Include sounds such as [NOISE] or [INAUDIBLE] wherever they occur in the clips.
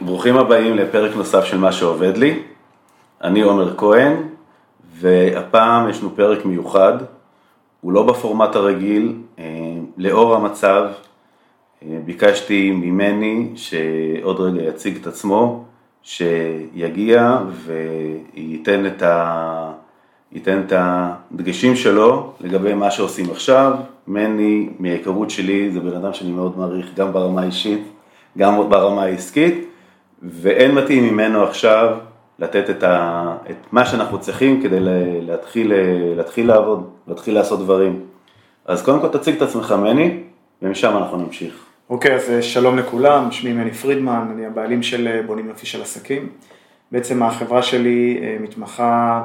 ברוכים הבאים לפרק נוסף של מה שעובד לי. אני עומר כהן, והפעם יש לנו פרק מיוחד. הוא לא בפורמט הרגיל, אה, לאור המצב אה, ביקשתי ממני שעוד רגע יציג את עצמו, שיגיע וייתן את, ה... ייתן את הדגשים שלו לגבי מה שעושים עכשיו. מני, מההיכרות שלי, זה בן אדם שאני מאוד מעריך גם ברמה האישית, גם ברמה העסקית, ואין מתאים ממנו עכשיו לתת את, ה... את מה שאנחנו צריכים כדי להתחיל, להתחיל לעבוד, להתחיל לעשות דברים. אז קודם כל תציג את עצמך מני, ומשם אנחנו נמשיך. אוקיי, אז אה, שלום לכולם, שמי מני פרידמן, אני הבעלים של אה, בונים יופי של עסקים. בעצם החברה שלי אה, מתמחה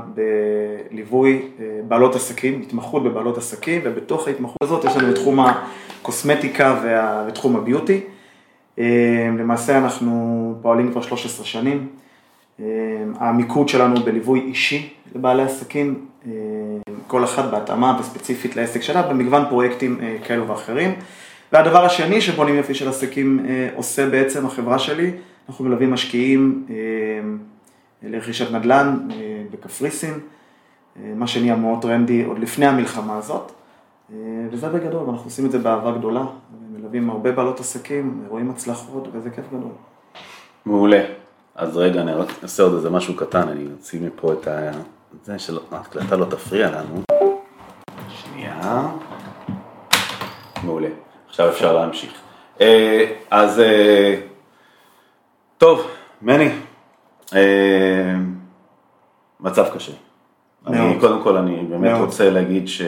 בליווי בעלות עסקים, התמחות בבעלות עסקים, ובתוך ההתמחות הזאת יש לנו את תחום הקוסמטיקה ותחום הביוטי. למעשה אנחנו פועלים כבר 13 שנים. המיקוד שלנו בליווי אישי לבעלי עסקים, כל אחת בהתאמה וספציפית לעסק שלה, במגוון פרויקטים כאלו ואחרים. והדבר השני שבונים יופי של עסקים אה, עושה בעצם החברה שלי, אנחנו מלווים משקיעים אה, לרכישת נדל"ן אה, בקפריסין, מה שנהיה מאוד טרנדי עוד לפני המלחמה הזאת, וזה בגדול, ואנחנו עושים את זה באהבה גדולה, מלווים הרבה בעלות עסקים, רואים הצלחות וזה כיף גדול. מעולה. אז רגע, אני רק אעשה עוד איזה משהו קטן, אני אוציא מפה את ה... זה שההקלטה לא תפריע לנו. שנייה. מעולה. עכשיו אפשר להמשיך. אה, אז אה, טוב, מני, אה, מצב קשה. אני, קודם כל אני באמת מאוד. רוצה להגיד ש...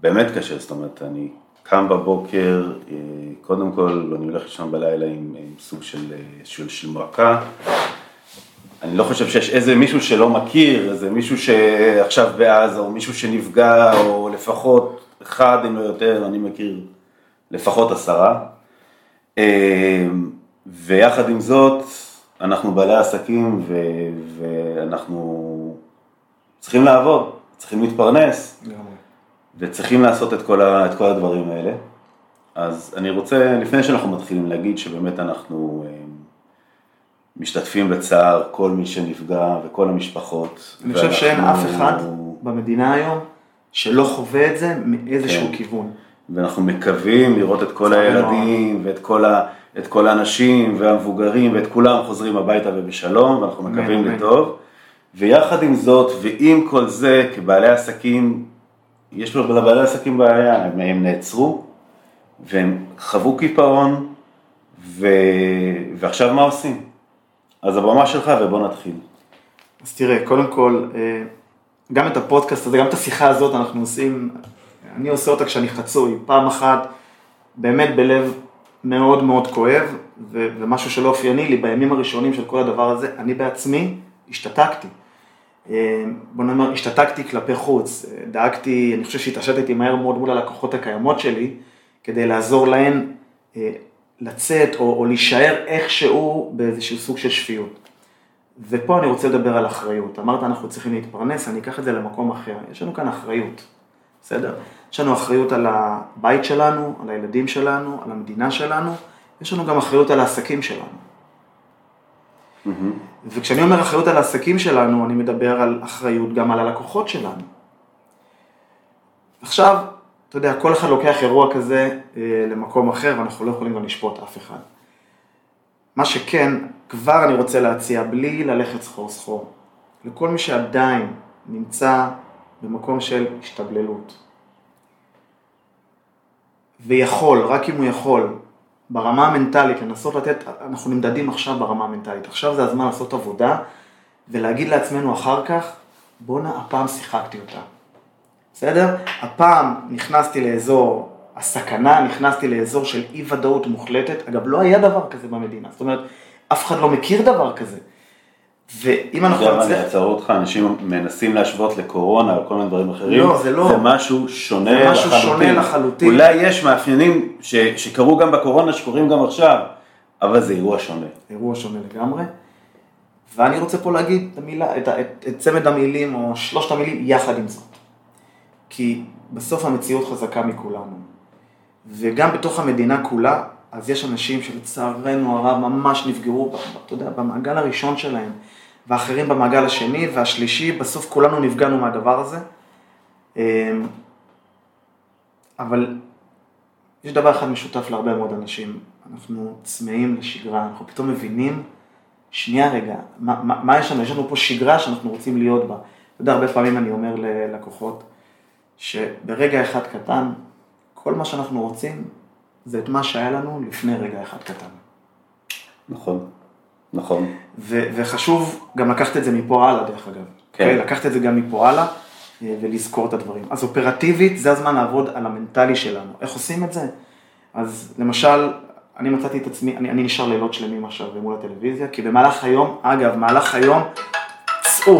באמת קשה, זאת אומרת, אני קם בבוקר, קודם כל אני הולך לישון בלילה עם, עם סוג של, של, של מועקה. אני לא חושב שיש איזה מישהו שלא מכיר, איזה מישהו שעכשיו בעזה, או מישהו שנפגע, או לפחות אחד אם לא יותר, אני מכיר לפחות עשרה. אמ, ויחד עם זאת, אנחנו בעלי עסקים ו- ואנחנו צריכים לעבוד, צריכים להתפרנס, וצריכים לעשות את כל, ה- את כל הדברים האלה. אז אני רוצה, לפני שאנחנו מתחילים, להגיד שבאמת אנחנו אמ, משתתפים בצער כל מי שנפגע וכל המשפחות. אני חושב שאין אף אחד במדינה היום שלא חווה את זה מאיזשהו כן. כיוון. ואנחנו מקווים לראות את כל הילדים ואת כל, ה, את כל האנשים והמבוגרים ואת כולם חוזרים הביתה ובשלום, ואנחנו מקווים לטוב. ויחד עם זאת, ועם כל זה, כבעלי עסקים, יש לו לבעלי עסקים בעיה, הם, הם נעצרו, והם חוו קיפאון, ו... ועכשיו מה עושים? אז הבמה שלך ובוא נתחיל. אז תראה, קודם כל, אה, גם את הפודקאסט הזה, גם את השיחה הזאת אנחנו עושים, אני עושה אותה כשאני חצוי, פעם אחת באמת בלב מאוד מאוד כואב, ומשהו שלא אופייני לי, בימים הראשונים של כל הדבר הזה, אני בעצמי השתתקתי. אה, בוא נאמר, השתתקתי כלפי חוץ, דאגתי, אני חושב שהתעשתתי מהר מאוד מול הלקוחות הקיימות שלי, כדי לעזור להן אה, לצאת או, או להישאר איכשהו באיזשהו סוג של שפיות. ופה אני רוצה לדבר על אחריות. אמרת אנחנו צריכים להתפרנס, אני אקח את זה למקום אחר. יש לנו כאן אחריות, בסדר? יש לנו אחריות על הבית שלנו, על הילדים שלנו, על המדינה שלנו, יש לנו גם אחריות על העסקים שלנו. Mm-hmm. וכשאני אומר אחריות על העסקים שלנו, אני מדבר על אחריות גם על הלקוחות שלנו. עכשיו, אתה יודע, כל אחד לוקח אירוע כזה אה, למקום אחר, ואנחנו לא יכולים גם לשפוט אף אחד. מה שכן, כבר אני רוצה להציע, בלי ללכת סחור סחור, לכל מי שעדיין נמצא במקום של השתבללות, ויכול, רק אם הוא יכול, ברמה המנטלית, לנסות לתת, אנחנו נמדדים עכשיו ברמה המנטלית, עכשיו זה הזמן לעשות עבודה, ולהגיד לעצמנו אחר כך, בואנה, הפעם שיחקתי אותה. בסדר? הפעם נכנסתי לאזור הסכנה, נכנסתי לאזור של אי ודאות מוחלטת, אגב לא היה דבר כזה במדינה, זאת אומרת, אף אחד לא מכיר דבר כזה. ואם אנחנו נצליח... אני אעצור אותך, אנשים מנסים להשוות לקורונה או כל מיני דברים אחרים. לא, זה לא. זה משהו שונה לחלוטין. זה משהו שונה לחלוטין. אולי יש מאפיינים ש... שקרו גם בקורונה, שקורים גם עכשיו, אבל זה אירוע שונה. אירוע שונה לגמרי. ואני רוצה פה להגיד את, המילה, את, את, את צמד המילים או שלושת המילים יחד עם זאת. כי בסוף המציאות חזקה מכולנו. וגם בתוך המדינה כולה, אז יש אנשים שלצערנו הרב ממש נפגעו, אתה יודע, במעגל הראשון שלהם, ואחרים במעגל השני והשלישי, בסוף כולנו נפגענו מהדבר הזה. אמ, אבל יש דבר אחד משותף להרבה מאוד אנשים, אנחנו צמאים לשגרה, אנחנו פתאום מבינים, שנייה רגע, מה, מה, מה יש לנו? יש לנו פה שגרה שאנחנו רוצים להיות בה. אתה יודע, הרבה פעמים אני אומר ללקוחות, שברגע אחד קטן, כל מה שאנחנו רוצים זה את מה שהיה לנו לפני רגע אחד קטן. נכון, נכון. ו- וחשוב גם לקחת את זה מפה הלאה, דרך אגב. כן. Okay, לקחת את זה גם מפה הלאה אה, ולזכור את הדברים. אז אופרטיבית, זה הזמן לעבוד על המנטלי שלנו. איך עושים את זה? אז למשל, אני מצאתי את עצמי, אני, אני נשאר לילות שלמים עכשיו מול הטלוויזיה, כי במהלך היום, אגב, מהלך היום, צאו.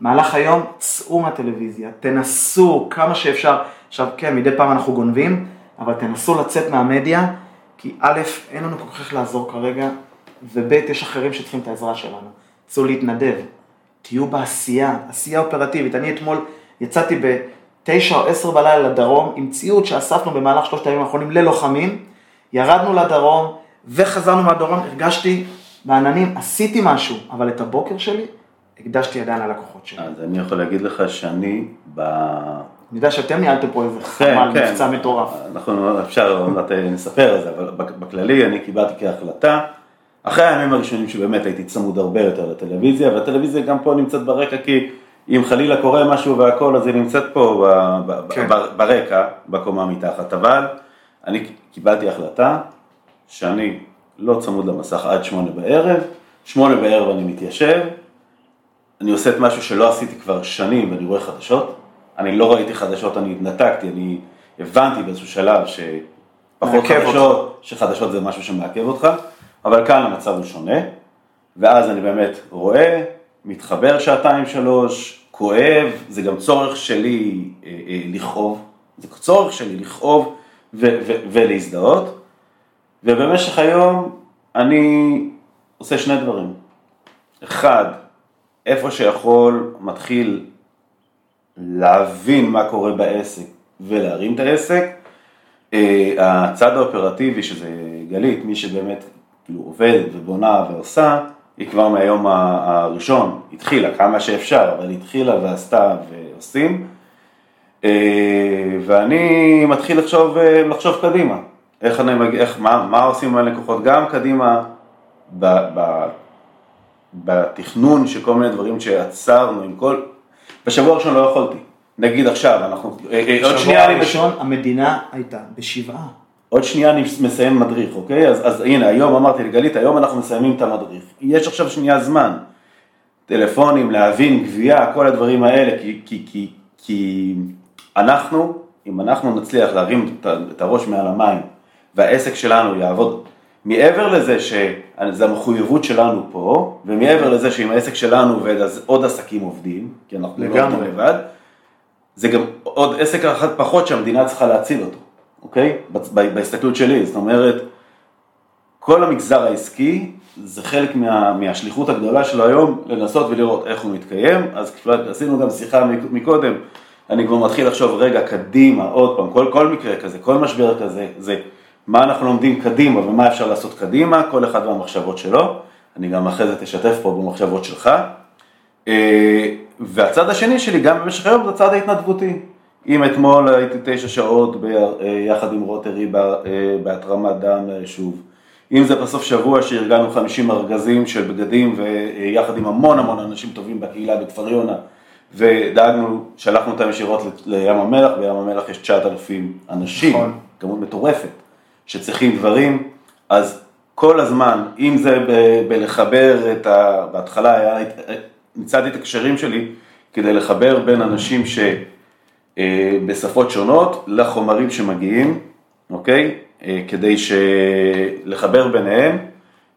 מהלך היום, צאו מהטלוויזיה, תנסו כמה שאפשר. עכשיו, כן, מדי פעם אנחנו גונבים, אבל תנסו לצאת מהמדיה, כי א', אין לנו כל כך איך לעזור כרגע, וב', יש אחרים שצריכים את העזרה שלנו. צאו להתנדב, תהיו בעשייה, עשייה אופרטיבית. אני אתמול יצאתי בתשע או עשר בלילה לדרום עם ציוד שאספנו במהלך שלושת הימים האחרונים ללוחמים, ירדנו לדרום וחזרנו מהדרום, הרגשתי בעננים, עשיתי משהו, אבל את הבוקר שלי הקדשתי עדיין ללקוחות שלי. אז אני יכול להגיד לך שאני ב... אני יודע שאתם ניהלתם פה איזה כן, חמ"ל כן. מבצע מטורף. אנחנו, אפשר עוד מעט נספר על זה, אבל בכללי אני קיבלתי כהחלטה, אחרי הימים הראשונים שבאמת הייתי צמוד הרבה יותר לטלוויזיה, והטלוויזיה גם פה נמצאת ברקע, כי אם חלילה קורה משהו והכל, אז היא נמצאת פה ב, ב, כן. ב, ברקע, בקומה מתחת, אבל אני קיבלתי החלטה שאני לא צמוד למסך עד שמונה בערב, שמונה בערב אני מתיישב, אני עושה את משהו שלא עשיתי כבר שנים ואני רואה חדשות. אני לא ראיתי חדשות, אני התנתקתי, אני הבנתי באיזשהו שלב שפחות חדשות, שחדשות זה משהו שמעכב אותך, אבל כאן המצב הוא שונה, ואז אני באמת רואה, מתחבר שעתיים שלוש, כואב, זה גם צורך שלי אה, אה, לכאוב, זה צורך שלי לכאוב ו- ו- ולהזדהות, ובמשך היום אני עושה שני דברים. אחד, איפה שיכול מתחיל להבין מה קורה בעסק ולהרים את העסק. אה, הצד האופרטיבי, שזה גלית, מי שבאמת כאילו עובד ובונה ועושה, היא כבר מהיום הראשון התחילה כמה שאפשר, אבל התחילה ועשתה ועושים. אה, ואני מתחיל לחשוב, אה, לחשוב קדימה, איך אני מגיע, איך, מה, מה עושים עם הלקוחות, גם קדימה ב, ב, בתכנון של כל מיני דברים שעצרנו עם כל, בשבוע הראשון לא יכולתי, נגיד עכשיו, אנחנו, אה, אה, עוד בשבוע שנייה אני, הראשון המדינה הייתה בשבעה. עוד שנייה אני מסיים מדריך, אוקיי? אז, אז הנה, היום אמרתי לגלית, היום אנחנו מסיימים את המדריך. יש עכשיו שנייה זמן. טלפונים, להבין, גבייה, כל הדברים האלה, כי, כי, כי, כי אנחנו, אם אנחנו נצליח להרים את, הראש מעל המים, והעסק שלנו יעבוד, מעבר לזה שזו המחויבות שלנו פה, ומעבר לזה שאם העסק שלנו עובד, אז עוד עסקים עובדים, כי אנחנו לא. עובדים לבד, זה גם עוד עסק אחד פחות שהמדינה צריכה להציל אותו, אוקיי? ב- בהסתכלות שלי, זאת אומרת, כל המגזר העסקי זה חלק מה, מהשליחות הגדולה שלו היום לנסות ולראות איך הוא מתקיים, אז עשינו גם שיחה מק- מקודם, אני כבר מתחיל לחשוב רגע קדימה, עוד פעם, כל, כל מקרה כזה, כל משבר כזה, זה מה אנחנו לומדים קדימה ומה אפשר לעשות קדימה, כל אחד והמחשבות שלו, אני גם אחרי זה תשתף פה במחשבות שלך. אה, והצד השני שלי, גם במשך היום, זה הצד ההתנדבותי. אם אתמול הייתי תשע שעות ב- אה, יחד עם רוטרי אה, בהתרמת דם ליישוב, אם זה בסוף שבוע שארגנו 50 ארגזים של בגדים ויחד עם המון המון אנשים טובים בקהילה בכפר יונה, ודאגנו, שלחנו אותם ישירות לים המלח, בים המלח יש 9,000 אנשים, נכון. כמות מטורפת, שצריכים דברים, אז כל הזמן, אם זה ב- בלחבר את ה... בהתחלה היה, מצאתי את הקשרים שלי כדי לחבר בין אנשים שבשפות שונות לחומרים שמגיעים, אוקיי? אה, כדי ש... לחבר ביניהם,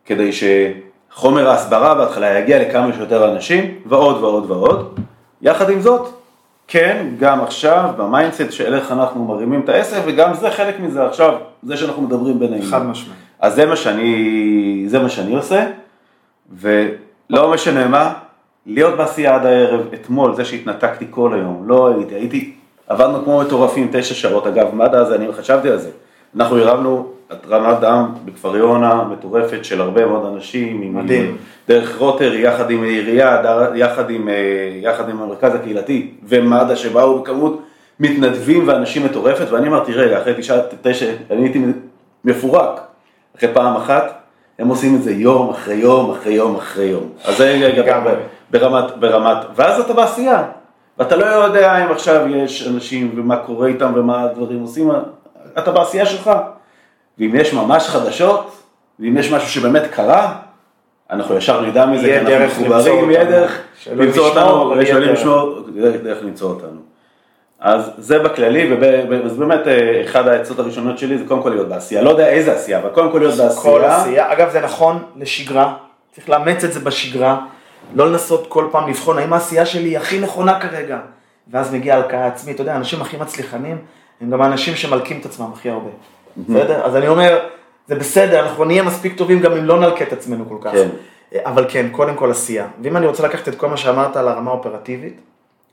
כדי שחומר ההסברה בהתחלה יגיע לכמה שיותר אנשים, ועוד ועוד ועוד. יחד עם זאת, כן, גם עכשיו, ב mindset של איך אנחנו מרימים את העסק, וגם זה חלק מזה עכשיו, זה שאנחנו מדברים בינינו. חד משמעית. אז זה מה שאני, זה מה שאני עושה, ולא משנה מה, להיות בעשייה עד הערב, אתמול, זה שהתנתקתי כל היום, לא הייתי, הייתי, עבדנו כמו מטורפים תשע שעות, אגב, מה עד אז, אני חשבתי על זה, אנחנו הרמנו התרמת דם בכפר יונה מטורפת של הרבה מאוד אנשים. עם- מדהים. דרך רוטרי, יחד עם העירייה, יחד עם, אה, יחד עם המרכז הקהילתי ומד"א שבאו בכמות מתנדבים ואנשים מטורפת, ואני אמרתי, רגע, אחרי תשעה, תשע, אני הייתי מפורק. אחרי פעם אחת, הם עושים את זה יום אחרי יום אחרי יום אחרי יום. אז זה רגע. ברמת, ברמת, ואז אתה בעשייה. ואתה לא יודע אם עכשיו יש אנשים ומה קורה איתם ומה הדברים עושים, אתה בעשייה שלך. ואם יש ממש חדשות, ואם יש משהו שבאמת קרה, אנחנו ישר נדע מזה, יהיה כי אנחנו מחוברים, יהיה. דרך למצוא אותנו, יהיה ושואלים. לשמור, דרך דרך למצוא אותנו. אז זה בכללי, אז באמת אה, אחד העצות הראשונות שלי זה קודם כל להיות בעשייה, לא יודע איזה עשייה, אבל קודם כל להיות כל בעשייה. עשייה, אגב זה נכון לשגרה, צריך לאמץ את זה בשגרה, לא לנסות כל פעם לבחון האם העשייה שלי היא הכי נכונה כרגע, ואז מגיע הלקאה עצמית, אתה יודע, האנשים הכי מצליחנים הם גם האנשים שמלקים את עצמם הכי הרבה, בסדר? אז אני אומר, זה בסדר, אנחנו נהיה מספיק טובים גם אם לא נלקה את עצמנו כל כך, כן. אבל כן, קודם כל עשייה, ואם אני רוצה לקחת את כל מה שאמרת על הרמה האופרטיבית,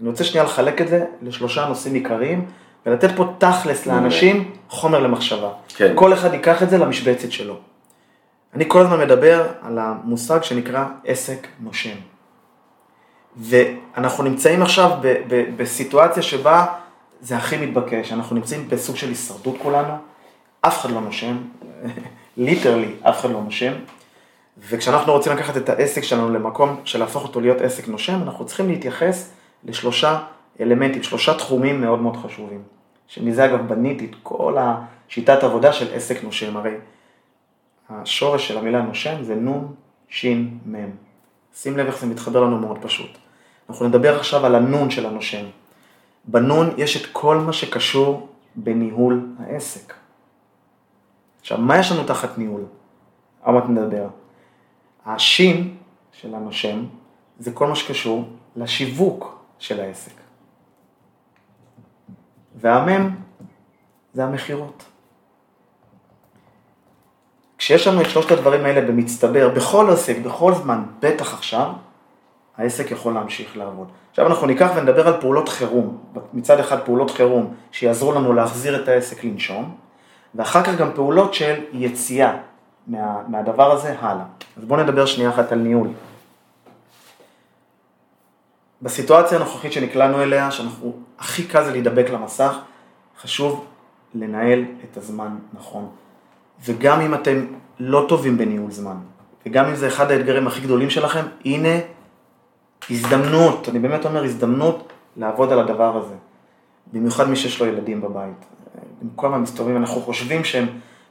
אני רוצה שנייה לחלק את זה לשלושה נושאים עיקריים, ולתת פה תכלס לאנשים חומר למחשבה. כן. כל אחד ייקח את זה למשבצת שלו. אני כל הזמן מדבר על המושג שנקרא עסק נושם. ואנחנו נמצאים עכשיו ב- ב- בסיטואציה שבה זה הכי מתבקש, אנחנו נמצאים בסוג של הישרדות כולנו, אף אחד לא נושם, ליטרלי אף אחד לא נושם, וכשאנחנו רוצים לקחת את העסק שלנו למקום של להפוך אותו להיות עסק נושם, אנחנו צריכים להתייחס לשלושה אלמנטים, שלושה תחומים מאוד מאוד חשובים, שמזה אגב בניתי את כל השיטת עבודה של עסק נושם, הרי השורש של המילה נושם זה נון, שין, מם. שים לב איך זה מתחבר לנו מאוד פשוט. אנחנו נדבר עכשיו על הנון של הנושם. בנון יש את כל מה שקשור בניהול העסק. עכשיו, מה יש לנו תחת ניהול? על מה אתה מדבר? השין של הנושם זה כל מה שקשור לשיווק של העסק. והמם זה המכירות. כשיש לנו את שלושת הדברים האלה במצטבר, בכל עסק, בכל זמן, בטח עכשיו, העסק יכול להמשיך לעבוד. עכשיו אנחנו ניקח ונדבר על פעולות חירום. מצד אחד פעולות חירום שיעזרו לנו להחזיר את העסק לנשום, ואחר כך גם פעולות של יציאה מה, מהדבר הזה הלאה. אז בואו נדבר שנייה אחת על ניהול. בסיטואציה הנוכחית שנקלענו אליה, שאנחנו, הכי קל זה להידבק למסך, חשוב לנהל את הזמן נכון. וגם אם אתם לא טובים בניהול זמן, וגם אם זה אחד האתגרים הכי גדולים שלכם, הנה הזדמנות, אני באמת אומר הזדמנות לעבוד על הדבר הזה. במיוחד מי שיש לו ילדים בבית. הם כל הזמן מסתובבים, אנחנו חושבים שהם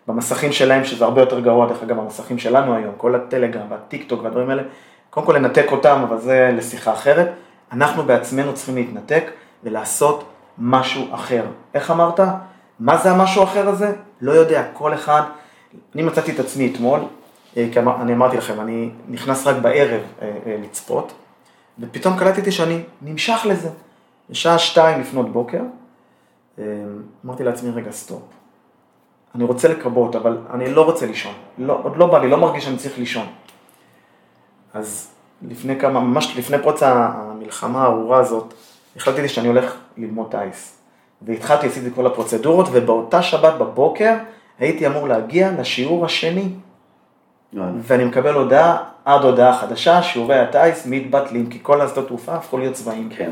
במסכים שלהם, שזה הרבה יותר גרוע, דרך אגב, במסכים שלנו היום, כל הטלגרם והטיק טוק והדברים האלה, קודם כל לנתק אותם, אבל זה לשיחה אחרת. אנחנו בעצמנו צריכים להתנתק ולעשות משהו אחר. איך אמרת? מה זה המשהו האחר הזה? לא יודע, כל אחד, אני מצאתי את עצמי אתמול, אה, כי אני אמרתי לכם, אני נכנס רק בערב אה, אה, לצפות, ופתאום קלטתי שאני נמשך לזה. בשעה שתיים לפנות בוקר, אמרתי לעצמי, רגע, סטופ. אני רוצה לכבות, אבל אני לא רוצה לישון. לא, עוד לא בא לי, לא מרגיש שאני צריך לישון. אז לפני כמה, ממש לפני פרוץ המלחמה הארורה הזאת, החלטתי שאני הולך ללמוד טיס. והתחלתי, עשיתי כל הפרוצדורות, ובאותה שבת בבוקר הייתי אמור להגיע לשיעור השני. ואני מקבל הודעה, עד הודעה חדשה, שיעורי הטיס מתבטלים, כי כל השדות תעופה הפכו להיות צבאיים. כן.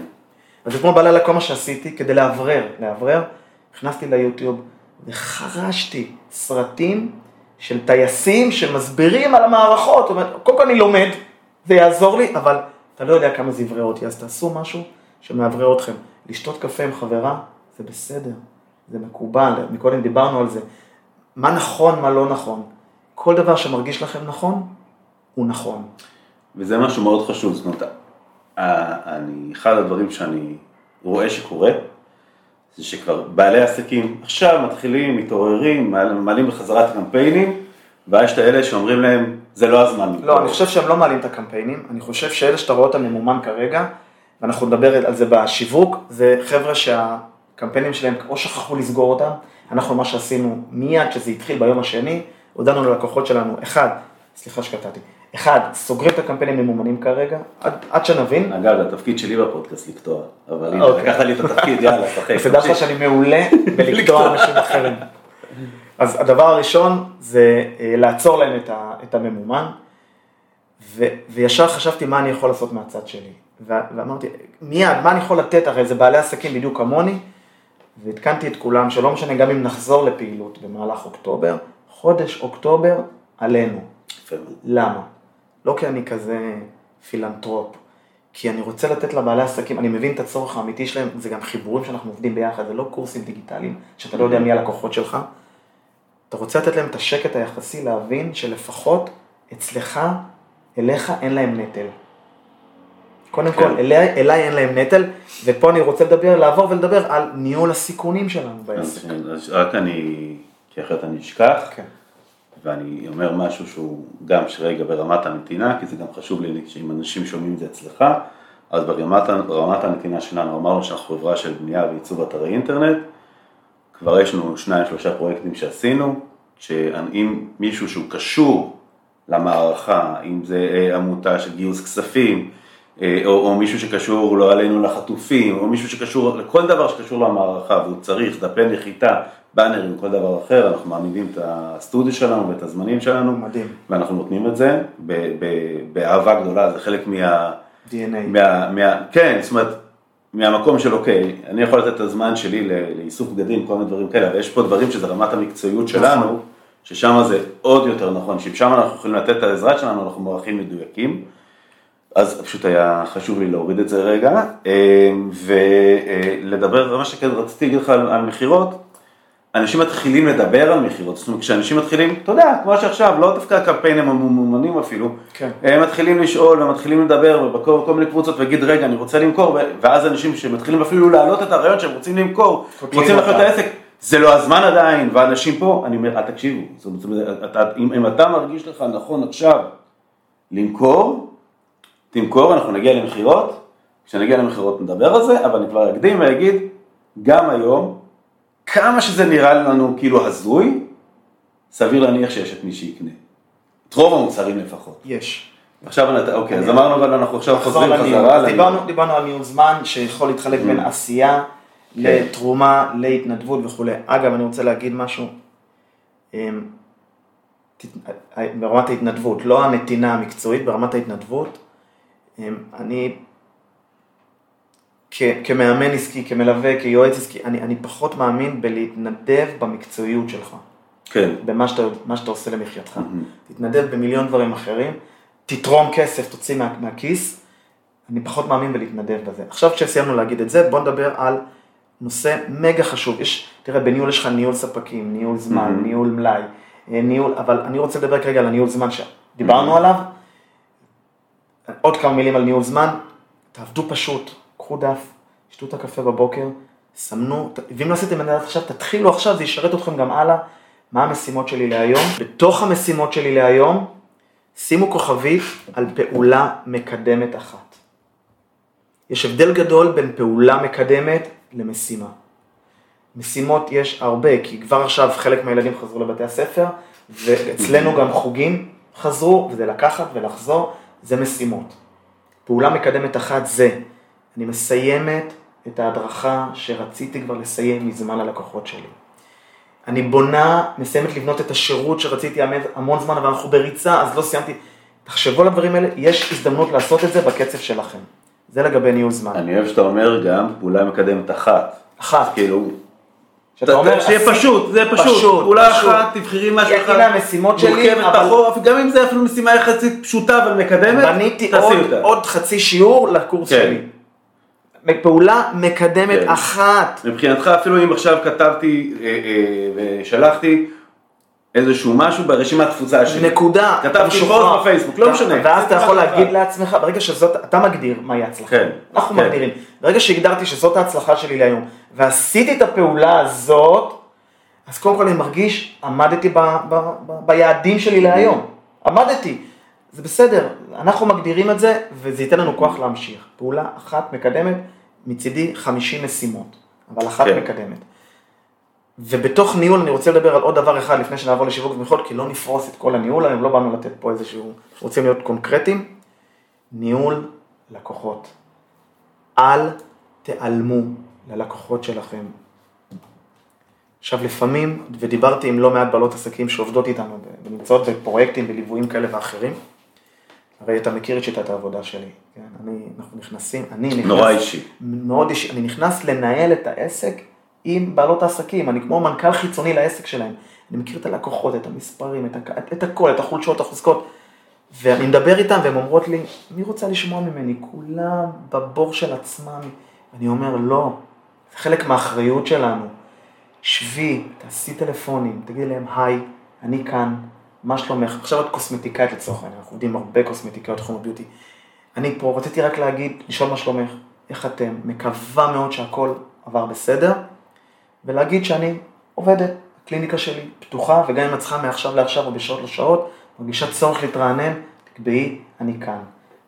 אז אתמול בלילה כל מה שעשיתי כדי לאוורר, לאוורר, נכנסתי ליוטיוב וחרשתי סרטים של טייסים שמסבירים על המערכות. זאת אומרת, קודם כל אני לומד, זה יעזור לי, אבל אתה לא יודע כמה זה יברר אותי, אז תעשו משהו שמאוורר אתכם. לשתות קפה עם חברה, זה בסדר, זה מקובל, מקודם דיברנו על זה. מה נכון, מה לא נכון. כל דבר שמרגיש לכם נכון, הוא נכון. וזה משהו מאוד חשוב, זאת אומרת, אני, אחד הדברים שאני רואה שקורה, זה שכבר בעלי עסקים עכשיו מתחילים, מתעוררים, מעל- מעלים בחזרה את הקמפיינים, ויש את האלה שאומרים להם, זה לא הזמן. לא, אני חושב שהם לא מעלים את הקמפיינים, אני חושב שאלה שאתה רואה אותם ממומן כרגע, ואנחנו נדבר על זה בשיווק, זה חבר'ה שהקמפיינים שלהם או שכחו לסגור אותם, אנחנו מה שעשינו מיד כשזה התחיל ביום השני, הודענו ללקוחות שלנו, אחד, סליחה שקטעתי, אחד, סוגרים את הקמפיינים ממומנים כרגע, עד, עד שנבין, אגב, זה התפקיד שלי בפודקאסט לקטוע, אבל הנה, אוקיי. לקחת לי את התפקיד, יאללה, שחק. [LAUGHS] תדע לך שאני מעולה [LAUGHS] בלקטוע אנשים אחרים. אז הדבר הראשון זה אה, לעצור להם את, ה, את הממומן, ו, וישר חשבתי מה אני יכול לעשות מהצד שלי. ו, ואמרתי, מיד, מה אני יכול לתת, הרי זה בעלי עסקים בדיוק כמוני, ועדכנתי את כולם, שלא משנה גם אם נחזור לפעילות במהלך אוקטובר, חודש אוקטובר עלינו. למה? לא כי אני כזה פילנטרופ, כי אני רוצה לתת לבעלי עסקים, אני מבין את הצורך האמיתי שלהם, זה גם חיבורים שאנחנו עובדים ביחד, זה לא קורסים דיגיטליים, שאתה לא יודע מי הלקוחות שלך. אתה רוצה לתת להם את השקט היחסי להבין שלפחות אצלך, אליך אין להם נטל. קודם כן. כל, אליי, אליי אין להם נטל, ופה אני רוצה לדבר, לעבור ולדבר על ניהול הסיכונים שלנו בעסק. אז אז רק אני, כי אחרת אני אשכח, כן. ואני אומר משהו שהוא גם שרגע ברמת הנתינה, כי זה גם חשוב לי שאם אנשים שומעים את זה אצלך, אז ברמת, הנתינה שלנו אמרנו שאנחנו חברה של בנייה ועיצוב אתרי אינטרנט, כבר יש לנו שניים שלושה פרויקטים שעשינו, שאם מישהו שהוא קשור למערכה, אם זה אה, עמותה של גיוס כספים, אה, או, או מישהו שקשור לא עלינו לחטופים, או מישהו שקשור לכל דבר שקשור למערכה והוא צריך דפי נחיתה, באנרים, כל דבר אחר, אנחנו מעמידים את הסטודיו שלנו ואת הזמנים שלנו, מדהים. ואנחנו נותנים את זה באהבה גדולה, זה חלק מה... DNA. מה, מה, כן, זאת אומרת, מהמקום של אוקיי, אני יכול לתת את הזמן שלי לאיסוף בגדים, כל מיני דברים כאלה, אבל יש פה דברים שזה רמת המקצועיות שלנו, ששם זה עוד יותר נכון, ששם אנחנו יכולים לתת את העזרה שלנו, אנחנו מערכים מדויקים, אז פשוט היה חשוב לי להוריד את זה רגע, אה, ולדבר, מה שכן רציתי להגיד לך על, על מכירות, אנשים מתחילים לדבר על מכירות, זאת אומרת כשאנשים מתחילים, אתה יודע, כמו שעכשיו, לא דווקא הקמפיינים הממומנים אפילו, כן. הם מתחילים לשאול ומתחילים לדבר בכל כל מיני קבוצות ולהגיד רגע אני רוצה למכור ואז אנשים שמתחילים אפילו להעלות את הרעיון שהם רוצים למכור, רוצים לחיות את. העסק, זה לא הזמן עדיין ואנשים פה, אני אומר, "אה, תקשיבו, זאת אומרת, אתה, אם, אם אתה מרגיש לך נכון עכשיו למכור, תמכור, אנחנו נגיע למכירות, כשנגיע למכירות נדבר על זה, אבל אני כבר אקדים ואגיד, גם היום, כמה שזה נראה לנו כאילו הזוי, סביר להניח שיש את מי שיקנה. את רוב המוצרים לפחות. יש. עכשיו, אני- אוקיי, אז אמרנו, אבל אנחנו עכשיו חוזרים. חזרה. אז. דיברנו, דיברנו על ניהול זמן שיכול להתחלק בין Mm. עשייה כן. לתרומה, להתנדבות וכולי. אגב, אני רוצה להגיד משהו, אמ, ברמת ההתנדבות, לא הנתינה המקצועית, ברמת ההתנדבות, אמ, אני כ- כמאמן עסקי, כמלווה, כיועץ עסקי, אני, אני פחות מאמין בלהתנדב במקצועיות שלך. כן. במה שאתה, שאתה עושה למחייתך. Mhm. תתנדב במיליון דברים אחרים, תתרום כסף, תוציא מה, מהכיס, אני פחות מאמין בלהתנדב בזה. עכשיו כשסיימנו להגיד את זה, בוא נדבר על נושא מגה חשוב. יש, תראה, בניהול יש לך ניהול ספקים, ניהול זמן, Mhm. ניהול מלאי, אה, ניהול, אבל אני רוצה לדבר כרגע על הניהול זמן שדיברנו עליו. עוד כמה מילים על ניהול זמן, תעבדו פשוט, קחו דף, שתו את הקפה בבוקר, סמנו, ואם לא עשיתם את זה עכשיו, תתחילו עכשיו, זה ישרת אתכם גם הלאה. מה המשימות שלי להיום? בתוך המשימות שלי להיום, שימו כוכבית על פעולה מקדמת אחת. יש הבדל גדול בין פעולה מקדמת למשימה. משימות יש הרבה, כי כבר עכשיו חלק מהילדים חזרו לבתי הספר, ואצלנו גם חוגים חזרו, וזה לקחת ולחזור, זה משימות. פעולה מקדמת אחת זה, אני מסיימת את ההדרכה שרציתי כבר לסיים מזמן ללקוחות שלי. אני בונה, מסיימת לבנות את השירות שרציתי המון- זמן, אבל אנחנו בריצה, אז לא סיימתי. תחשבו על הדברים האלה, יש הזדמנות לעשות את זה בקצב שלכם. זה לגבי ניהול זמן. אני אוהב שאתה אומר גם פעולה מקדמת אחת. אחת. כאילו, שאתה אומר, שיהיה פשוט, זה פשוט. פשוט, פעולה פשוט. אחת, תבחרי משהו אחד. הנה המשימות שלי, מורכבת אבל- פחות, גם אם זה אפילו משימה יחסית פשוטה אבל מקדמת, בניתי תעשי עוד, אותה. עוד חצי שיעור לקורס כן. שלי. פעולה מקדמת כן. אחת. מבחינתך אפילו אם עכשיו כתבתי אה, אה, ושלחתי איזשהו משהו ברשימת תפוצה שלי. נקודה. כתבתי. פוסט בפייסבוק, לא משנה. ואז אתה יכול להגיד. לעצמך, ברגע שזאת, אתה מגדיר מהי ההצלחה. כן, אנחנו כן. מגדירים. ברגע שהגדרתי שזאת ההצלחה שלי להיום, ועשיתי את הפעולה הזאת, אז קודם כל אני מרגיש, עמדתי ב, ב, ב, ביעדים שלי להיום. עמדתי. זה בסדר, אנחנו מגדירים את זה, וזה ייתן לנו כוח להמשיך. פעולה אחת מקדמת, מצידי 50 משימות, אבל אחת כן. מקדמת. ובתוך ניהול אני רוצה לדבר על עוד דבר אחד לפני שנעבור לשיווק ומכירות, כי לא נפרוס את כל הניהול היום, לא באנו לתת פה איזשהו, רוצים להיות קונקרטיים. ניהול לקוחות. אל תיעלמו ללקוחות שלכם. עכשיו לפעמים, ודיברתי עם לא מעט בעלות עסקים שעובדות איתנו ונמצאות בפרויקטים וליוויים כאלה ואחרים, הרי אתה מכיר את שיטת העבודה שלי, כן? אני, אנחנו נכנסים, אני נכנס... נורא אישי. מאוד אישי, אני נכנס לנהל את העסק עם בעלות העסקים, אני כמו מנכ"ל חיצוני לעסק שלהם. אני מכיר את הלקוחות, את המספרים, את, הכ... את הכל, את החולשות, החוזקות, ואני מדבר איתם והן אומרות לי, מי רוצה לשמוע ממני? כולם בבור של עצמם. אני אומר, לא, זה חלק מהאחריות שלנו. שבי, תעשי טלפונים, תגידי להם, היי, אני כאן, מה שלומך? עכשיו את קוסמטיקאית לצורך העניין, אנחנו עובדים הרבה קוסמטיקאיות תחום הביוטי. אני פה רציתי רק להגיד, לשאול מה שלומך, איך אתם, מקווה מאוד שהכל עבר בסדר, ולהגיד שאני עובדת, הקליניקה שלי פתוחה, וגם אם את צריכה מעכשיו לעכשיו או בשעות לשעות, מרגישה צורך להתרענן, תקבעי, אני כאן.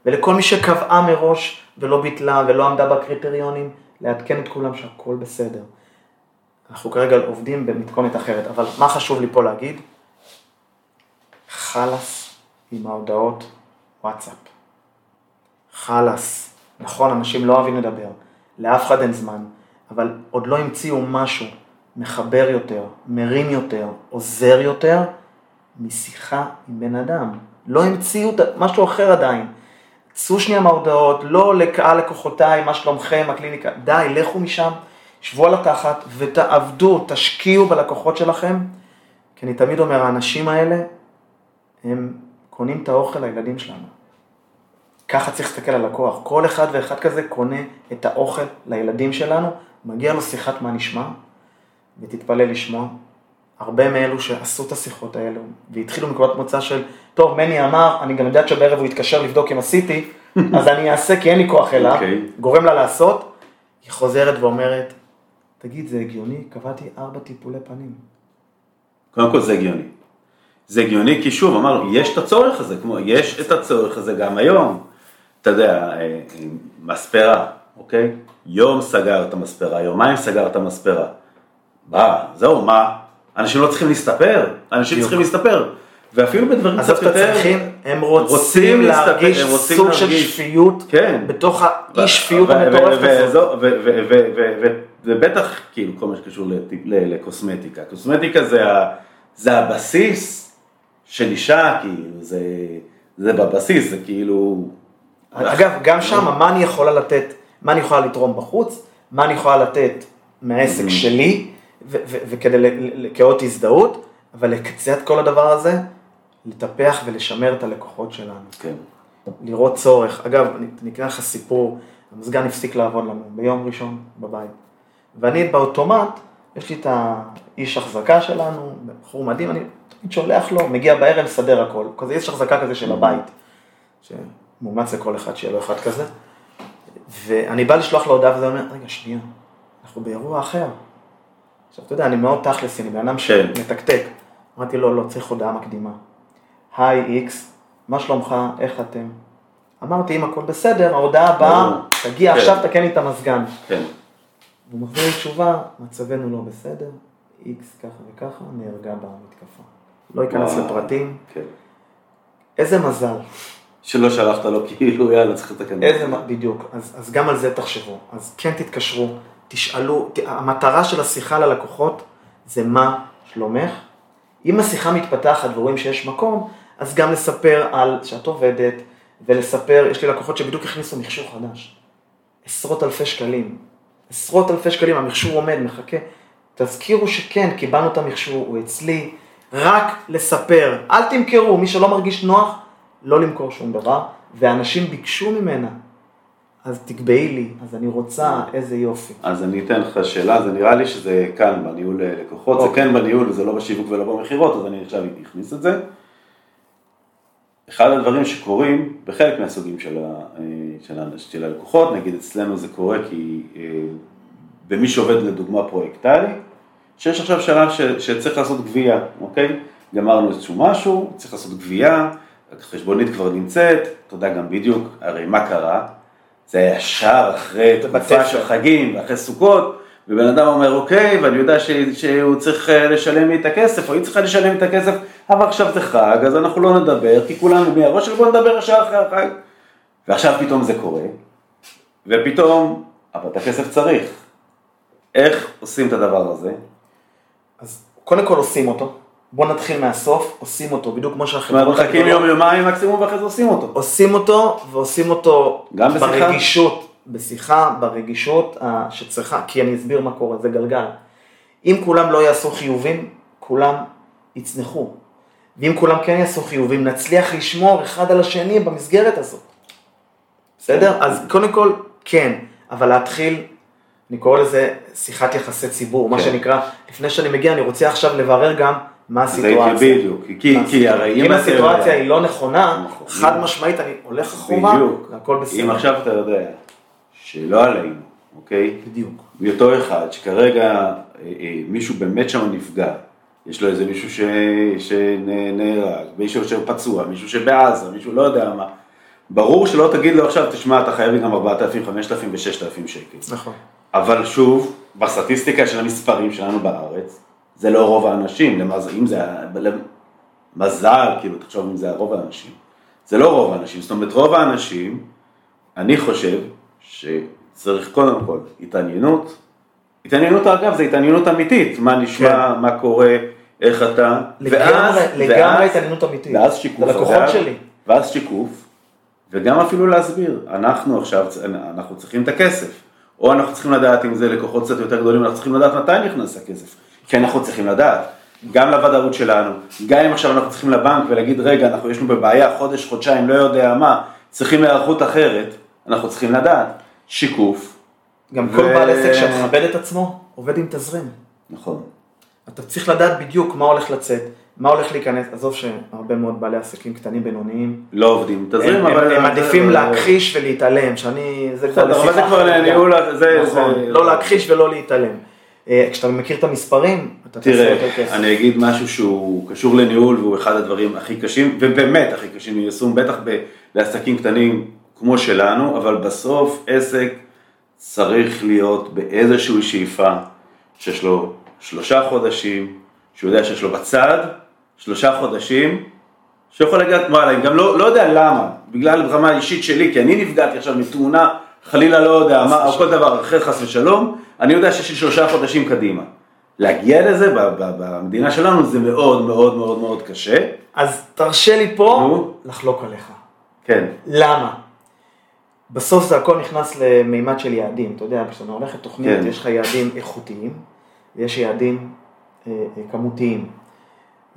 ולכל מי שקבעה מראש ולא ביטלה ולא עמדה בקריטריונים, לעדכן את כולם שהכל בסדר. אנחנו כרגע עובדים במתכונת אחרת, אבל מה חשוב לי פה להגיד? חלאס עם ההודעות וואטסאפ. חלאס. נכון, אנשים לא אוהבים לדבר, לאף אחד אין זמן, אבל עוד לא המציאו משהו מחבר יותר, מרים יותר, עוזר יותר, משיחה עם בן אדם. לא המציאו משהו אחר עדיין. צאו שנייה מההודעות, לא לקהל לקוחותיי, מה שלומכם, הקליניקה, די, לכו משם, שבו על התחת ותעבדו, תשקיעו בלקוחות שלכם, כי אני תמיד אומר, האנשים האלה, הם קונים את האוכל לילדים שלנו. ככה צריך להסתכל על לקוח, כל אחד ואחד כזה קונה את האוכל לילדים שלנו, מגיע לו שיחת מה נשמע, ותתפלא לשמוע, הרבה מאלו שעשו את השיחות האלו, והתחילו מנקודת מוצא של, טוב, מני אמר, אני גם יודעת שבערב הוא יתקשר לבדוק אם עשיתי, [LAUGHS] אז אני אעשה כי אין לי כוח אליו, okay. אוקיי. גורם לה לעשות, היא חוזרת ואומרת, תגיד, זה הגיוני? קבעתי ארבע טיפולי פנים. קודם כל זה הגיוני. זה הגיוני כי שוב, אמרנו, יש את הצורך הזה, כמו, יש את הצורך הזה גם היום. אתה יודע, אה, מספרה, אוקיי? יום סגר את המספרה, יומיים סגר את המספרה. מה, זהו, מה? אנשים לא צריכים להסתפר, אנשים צריכים להסתפר. ואפילו בדברים קצת יותר... צריכים, הם רוצים, רוצים להרגיש הם רוצים סוג להרגיש, של שפיות, כן. בתוך האי שפיות המטורפת הזאת. ובטח, כאילו, כל מה שקשור לקוסמטיקה. קוסמטיקה זה הבסיס של אישה, כאילו, זה, זה בבסיס, זה כאילו... אגב, גם שם, מה אני יכולה לתת, מה אני יכולה לתרום בחוץ, מה אני יכולה לתת מהעסק שלי, וכדי, כאות הזדהות, אבל את כל הדבר הזה, לטפח ולשמר את הלקוחות שלנו. כן. לראות צורך. אגב, אני אקרא לך סיפור, המזגן הפסיק לעבוד לנו ביום ראשון בבית. ואני באוטומט, יש לי את האיש החזקה שלנו, בחור מדהים, אני שולח לו, מגיע בערב, מסדר הכל. כזה איש החזקה כזה של הבית, שמומץ לכל אחד שיהיה לו אחד כזה. ואני בא לשלוח לו הודעה וזה אומר, רגע, שנייה, אנחנו באירוע אחר. עכשיו, אתה יודע, אני מאוד תכלס, אני בן אדם כן. שמתקתק. אמרתי לו, לא, צריך הודעה מקדימה. היי איקס, מה שלומך, איך אתם? אמרתי, אם הכל בסדר, ההודעה הבאה, תגיע כן. עכשיו, תקן לי את המזגן. כן. הוא מחזיר לי תשובה, מצבנו לא בסדר, איקס ככה וככה, נהרגה במתקפה. לא אכנס לפרטים. כן. איזה מזל. שלא שלחת לו כאילו, יאללה, צריך לתקן. איזה, בדיוק. אז, אז גם על זה תחשבו. אז כן תתקשרו, תשאלו, המטרה של השיחה ללקוחות זה מה שלומך. אם השיחה מתפתחת ורואים שיש מקום, אז גם לספר על שאת עובדת, ולספר, יש לי לקוחות שבדיוק הכניסו מכשור חדש. עשרות אלפי שקלים. עשרות אלפי שקלים, המכשור עומד, מחכה. תזכירו שכן, קיבלנו את המכשור, הוא אצלי. רק לספר, אל תמכרו, מי שלא מרגיש נוח, לא למכור שום דבר. ואנשים ביקשו ממנה, אז תקבעי לי, אז אני רוצה, איזה יופי. אז אני אתן לך שאלה, זה נראה לי שזה כאן בניהול לקוחות, זה אוקיי. כן בניהול וזה לא בשיווק ולא במכירות, אז אני עכשיו אכניס את זה. אחד הדברים שקורים בחלק מהסוגים של, ה, אה, של, ה, של הלקוחות, נגיד אצלנו זה קורה כי אה, במי שעובד לדוגמה פרויקטלי, שיש עכשיו שלב ש, שצריך לעשות גבייה, אוקיי? גמרנו איזשהו משהו, צריך לעשות גבייה, החשבונית כבר נמצאת, אתה יודע גם בדיוק, הרי מה קרה? זה ישר אחרי תקופה של חגים, אחרי סוכות, ובן אדם אומר אוקיי, ואני יודע ש, שהוא צריך אה, לשלם לי את הכסף, או היא צריכה לשלם לי את הכסף, אבל עכשיו זה חג, אז אנחנו לא נדבר, כי כולנו מהראש של בוא נדבר ישר אחרי החג. ועכשיו פתאום זה קורה, ופתאום, אבל את הכסף צריך. איך עושים את הדבר הזה? אז קודם כל עושים אותו, בוא נתחיל מהסוף, עושים אותו, בדיוק כמו שהחברות מחכים יום יומיים מקסימום ואחרי זה עושים אותו. עושים אותו, ועושים אותו גם בשיחה? ברגישות, בשיחה, ברגישות ה- שצריכה, כי אני אסביר מה קורה, זה גלגל. אם כולם לא יעשו חיובים, כולם יצנחו. ואם כולם כן יעשו חיובים, נצליח לשמור אחד על השני במסגרת הזאת. בסדר? אז קודם כל, כן, אבל להתחיל, אני קורא לזה שיחת יחסי ציבור, מה כן. שנקרא, לפני שאני מגיע, אני רוצה עכשיו לברר גם מה זה הסיטואציה. בדיוק, כי- כי הרי אם אם הסיטואציה היא לא נכונה, נכון. חד משמעית אני הולך אחורה. והכל בסדר. אם עכשיו אתה יודע שלא עלינו, אוקיי? בדיוק. מאותו אחד שכרגע אה, אה, מישהו באמת שם נפגע, יש לו איזה מישהו ש... שנהרג, מישהו שפצוע, מישהו שבעזה, מישהו לא יודע מה, ברור שלא תגיד לו עכשיו, תשמע, אתה חייב לי גם 4,000, 5,000 ו-6,000 שקל. נכון. אבל שוב, בסטטיסטיקה של המספרים שלנו בארץ, זה לא רוב האנשים, למז... אם זה, מזל, כאילו, תחשוב אם זה רוב האנשים, זה לא רוב האנשים, זאת אומרת, רוב האנשים, אני חושב שצריך קודם כל התעניינות, התעניינות אגב, זה התעניינות אמיתית, מה נשמע, כן. מה קורה, איך אתה, לגמרי, לגמרי התעניינות אמיתית. ואז שיקוף, ללקוחות אגב, שלי. ואז שיקוף, וגם אפילו להסביר, אנחנו עכשיו, אנחנו צריכים את הכסף, או אנחנו צריכים לדעת אם זה לקוחות קצת יותר גדולים, אנחנו צריכים לדעת מתי נכנס הכסף, כי אנחנו צריכים לדעת, גם לוודאות שלנו, גם אם עכשיו אנחנו צריכים לבנק ולהגיד, רגע, אנחנו יש לנו בבעיה חודש, חודשיים, לא יודע מה, צריכים היערכות אחרת, אנחנו צריכים לדעת, שיקוף, גם ו- כל בעל עסק שמכבד את עצמו, עובד עם תזרים. נכון, אתה צריך לדעת בדיוק מה הולך לצאת, מה הולך להיכנס, עזוב שהרבה מאוד בעלי עסקים קטנים בינוניים, לא עובדים, תזרים, הם, אבל... הם, מעדיפים להכחיש ולהתעלם, שאני, זה כבר בסדר, אבל לשיחה זה כבר. לניהול, זה... נכון, זה- לא להכחיש ולא להתעלם. אה, כשאתה מכיר את המספרים, אתה תעשה יותר תראה, כסף. אני אגיד משהו שהוא קשור לניהול והוא אחד הדברים הכי קשים, ובאמת הכי קשים ליישום, בטח ב- לעסקים קטנים כמו שלנו, אבל בסוף עסק צריך להיות באיזושהי שאיפה שיש לו שלושה חודשים, שהוא יודע שיש לו בצד שלושה חודשים, שיכול להגיד, וואלה, אני גם לא, לא יודע למה, בגלל ברמה האישית שלי, כי אני נפגעתי עכשיו מתאונה, חלילה לא יודע מה, או כל דבר אחר חס ושלום, אני יודע שיש לי שלושה חודשים קדימה. להגיע לזה ב- ב- במדינה שלנו זה מאוד מאוד מאוד מאוד קשה. אז תרשה לי פה נו. לחלוק עליך. כן, למה? בסוף זה הכל נכנס למימד של יעדים, אתה יודע, כשאתה הולך לתוכנית, כן. יש לך יעדים איכותיים, ויש יעדים אה, אה, כמותיים.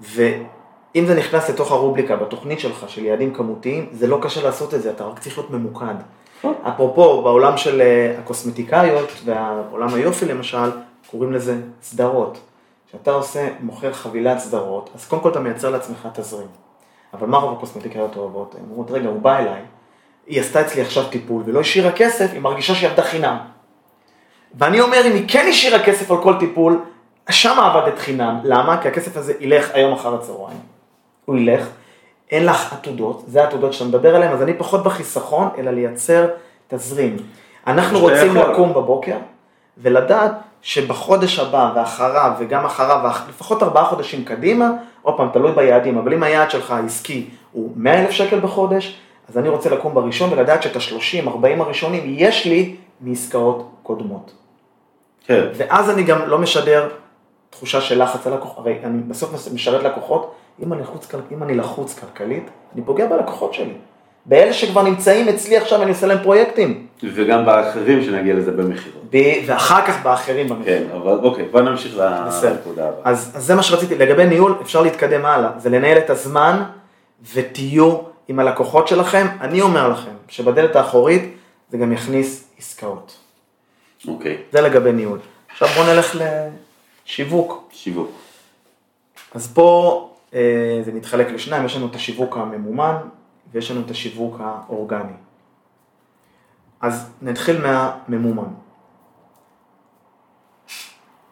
ואם זה נכנס לתוך הרובריקה בתוכנית שלך של יעדים כמותיים, זה לא קשה לעשות את זה, אתה רק צריך להיות ממוקד. נכון. אפרופו, בעולם של אה, הקוסמטיקאיות והעולם היופי למשל, קוראים לזה סדרות. כשאתה עושה, מוכר חבילת סדרות, אז קודם כל אתה מייצר לעצמך תזרים. אבל מה רוב הקוסמטיקאיות אוהבות? הן אומרות, רגע, הוא בא אליי, היא עשתה אצלי עכשיו טיפול ולא השאירה כסף, היא מרגישה שהיא עבדה חינם. ואני אומר, אם היא כן השאירה כסף על כל טיפול, שמה עבדת חינם. למה? כי הכסף הזה ילך היום אחר הצהריים. הוא ילך, אין לך עתודות, זה העתודות שאתה מדבר עליהן, אז אני פחות בחיסכון, אלא לייצר תזרים. אנחנו רוצים יכול. לקום בבוקר ולדעת שבחודש הבא ואחריו וגם אחריו, לפחות ארבעה חודשים קדימה, עוד פעם, תלוי ביעדים, אבל אם היעד שלך העסקי הוא 100 אלף שקל בחודש, אז אני רוצה לקום בראשון ולדעת שאת ה-30-40 הראשונים יש לי מעסקאות קודמות. כן, ואז אני גם לא משדר תחושה של לחץ על לקוחות, הרי אני בסוף משרת לקוחות, אם אני, לחוץ, אם אני לחוץ כלכלית, אני פוגע בלקוחות שלי. באלה שכבר נמצאים אצלי עכשיו, אני עושה להם פרויקטים. וגם באחרים שנגיע לזה במחירות. ב- ואחר כך באחרים במחיר. כן, אבל אוקיי, בוא נמשיך. לנקודה הבאה. אז, אז זה מה שרציתי, לגבי ניהול, אפשר להתקדם הלאה, זה לנהל את הזמן ותהיו עם הלקוחות שלכם. אני אומר לכם שבדלת האחורית זה גם יכניס עסקאות. אוקיי, זה לגבי ניהול. עכשיו בואו נלך לשיווק. שיווק. אז פה אה, זה מתחלק לשניים, יש לנו את השיווק הממומן ויש לנו את השיווק האורגני. אז נתחיל מהממומן.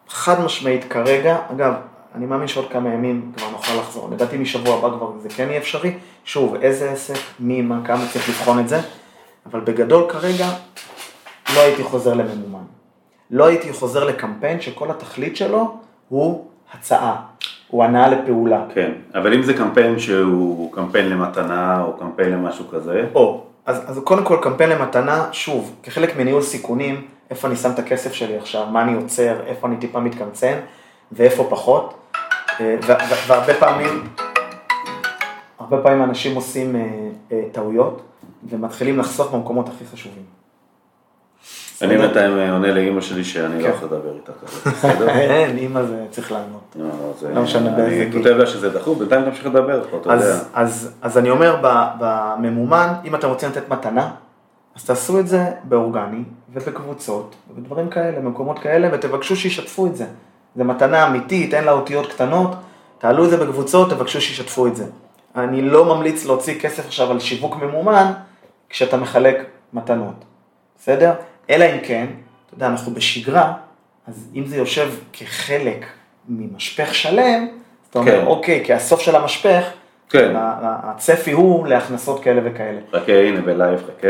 חד משמעית כרגע, אגב, אני מאמין שעוד כמה ימים כבר נוכל לחזור, לדעתי משבוע הבא כבר זה כן יהיה אפשרי, שוב, איזה עסק, מי, מה, כמה צריך לבחון את זה, אבל בגדול כרגע לא הייתי חוזר לממומן. לא הייתי חוזר לקמפיין שכל התכלית שלו הוא הצעה, הוא הנעה לפעולה. כן, אבל אם זה קמפיין שהוא קמפיין למתנה או קמפיין למשהו כזה, או, אז, אז קודם כל קמפיין למתנה, שוב, כחלק מניהול סיכונים, איפה אני שם את הכסף שלי עכשיו, מה אני עוצר, איפה אני טיפה מתקמצן, ואיפה פחות. אה, והרבה פעמים, הרבה פעמים אנשים עושים אה, אה, טעויות ומתחילים לחסוך במקומות הכי חשובים. אני בינתיים אה, עונה לאימא שלי שאני לא כן. יכול לדבר איתה כזה, בסדר? [LAUGHS] אין, אימא זה צריך לענות. לא, זה- לא משנה באיזה אני גיל. כותב לה שזה דחוף, בינתיים תמשיך לדבר, פה, אתה יודע. אז, אני אומר, בממומן, אם אתם רוצים לתת מתנה, אז תעשו את זה באורגני ובקבוצות ובדברים כאלה, במקומות כאלה, ותבקשו שישתפו את זה. זה מתנה אמיתית, אין לה אותיות קטנות, תעלו את זה בקבוצות, תבקשו שישתפו את זה. אני לא ממליץ להוציא כסף עכשיו על שיווק ממומן, כשאתה מחלק מתנות, בסדר? אלא אם כן, אתה יודע, אנחנו בשגרה, אז אם זה יושב כחלק ממשפך שלם, אז אתה אומר, כן. אוקיי, כי הסוף של המשפך, כן. הצפי הוא להכנסות כאלה וכאלה. חכה, הנה בלייב, חכה.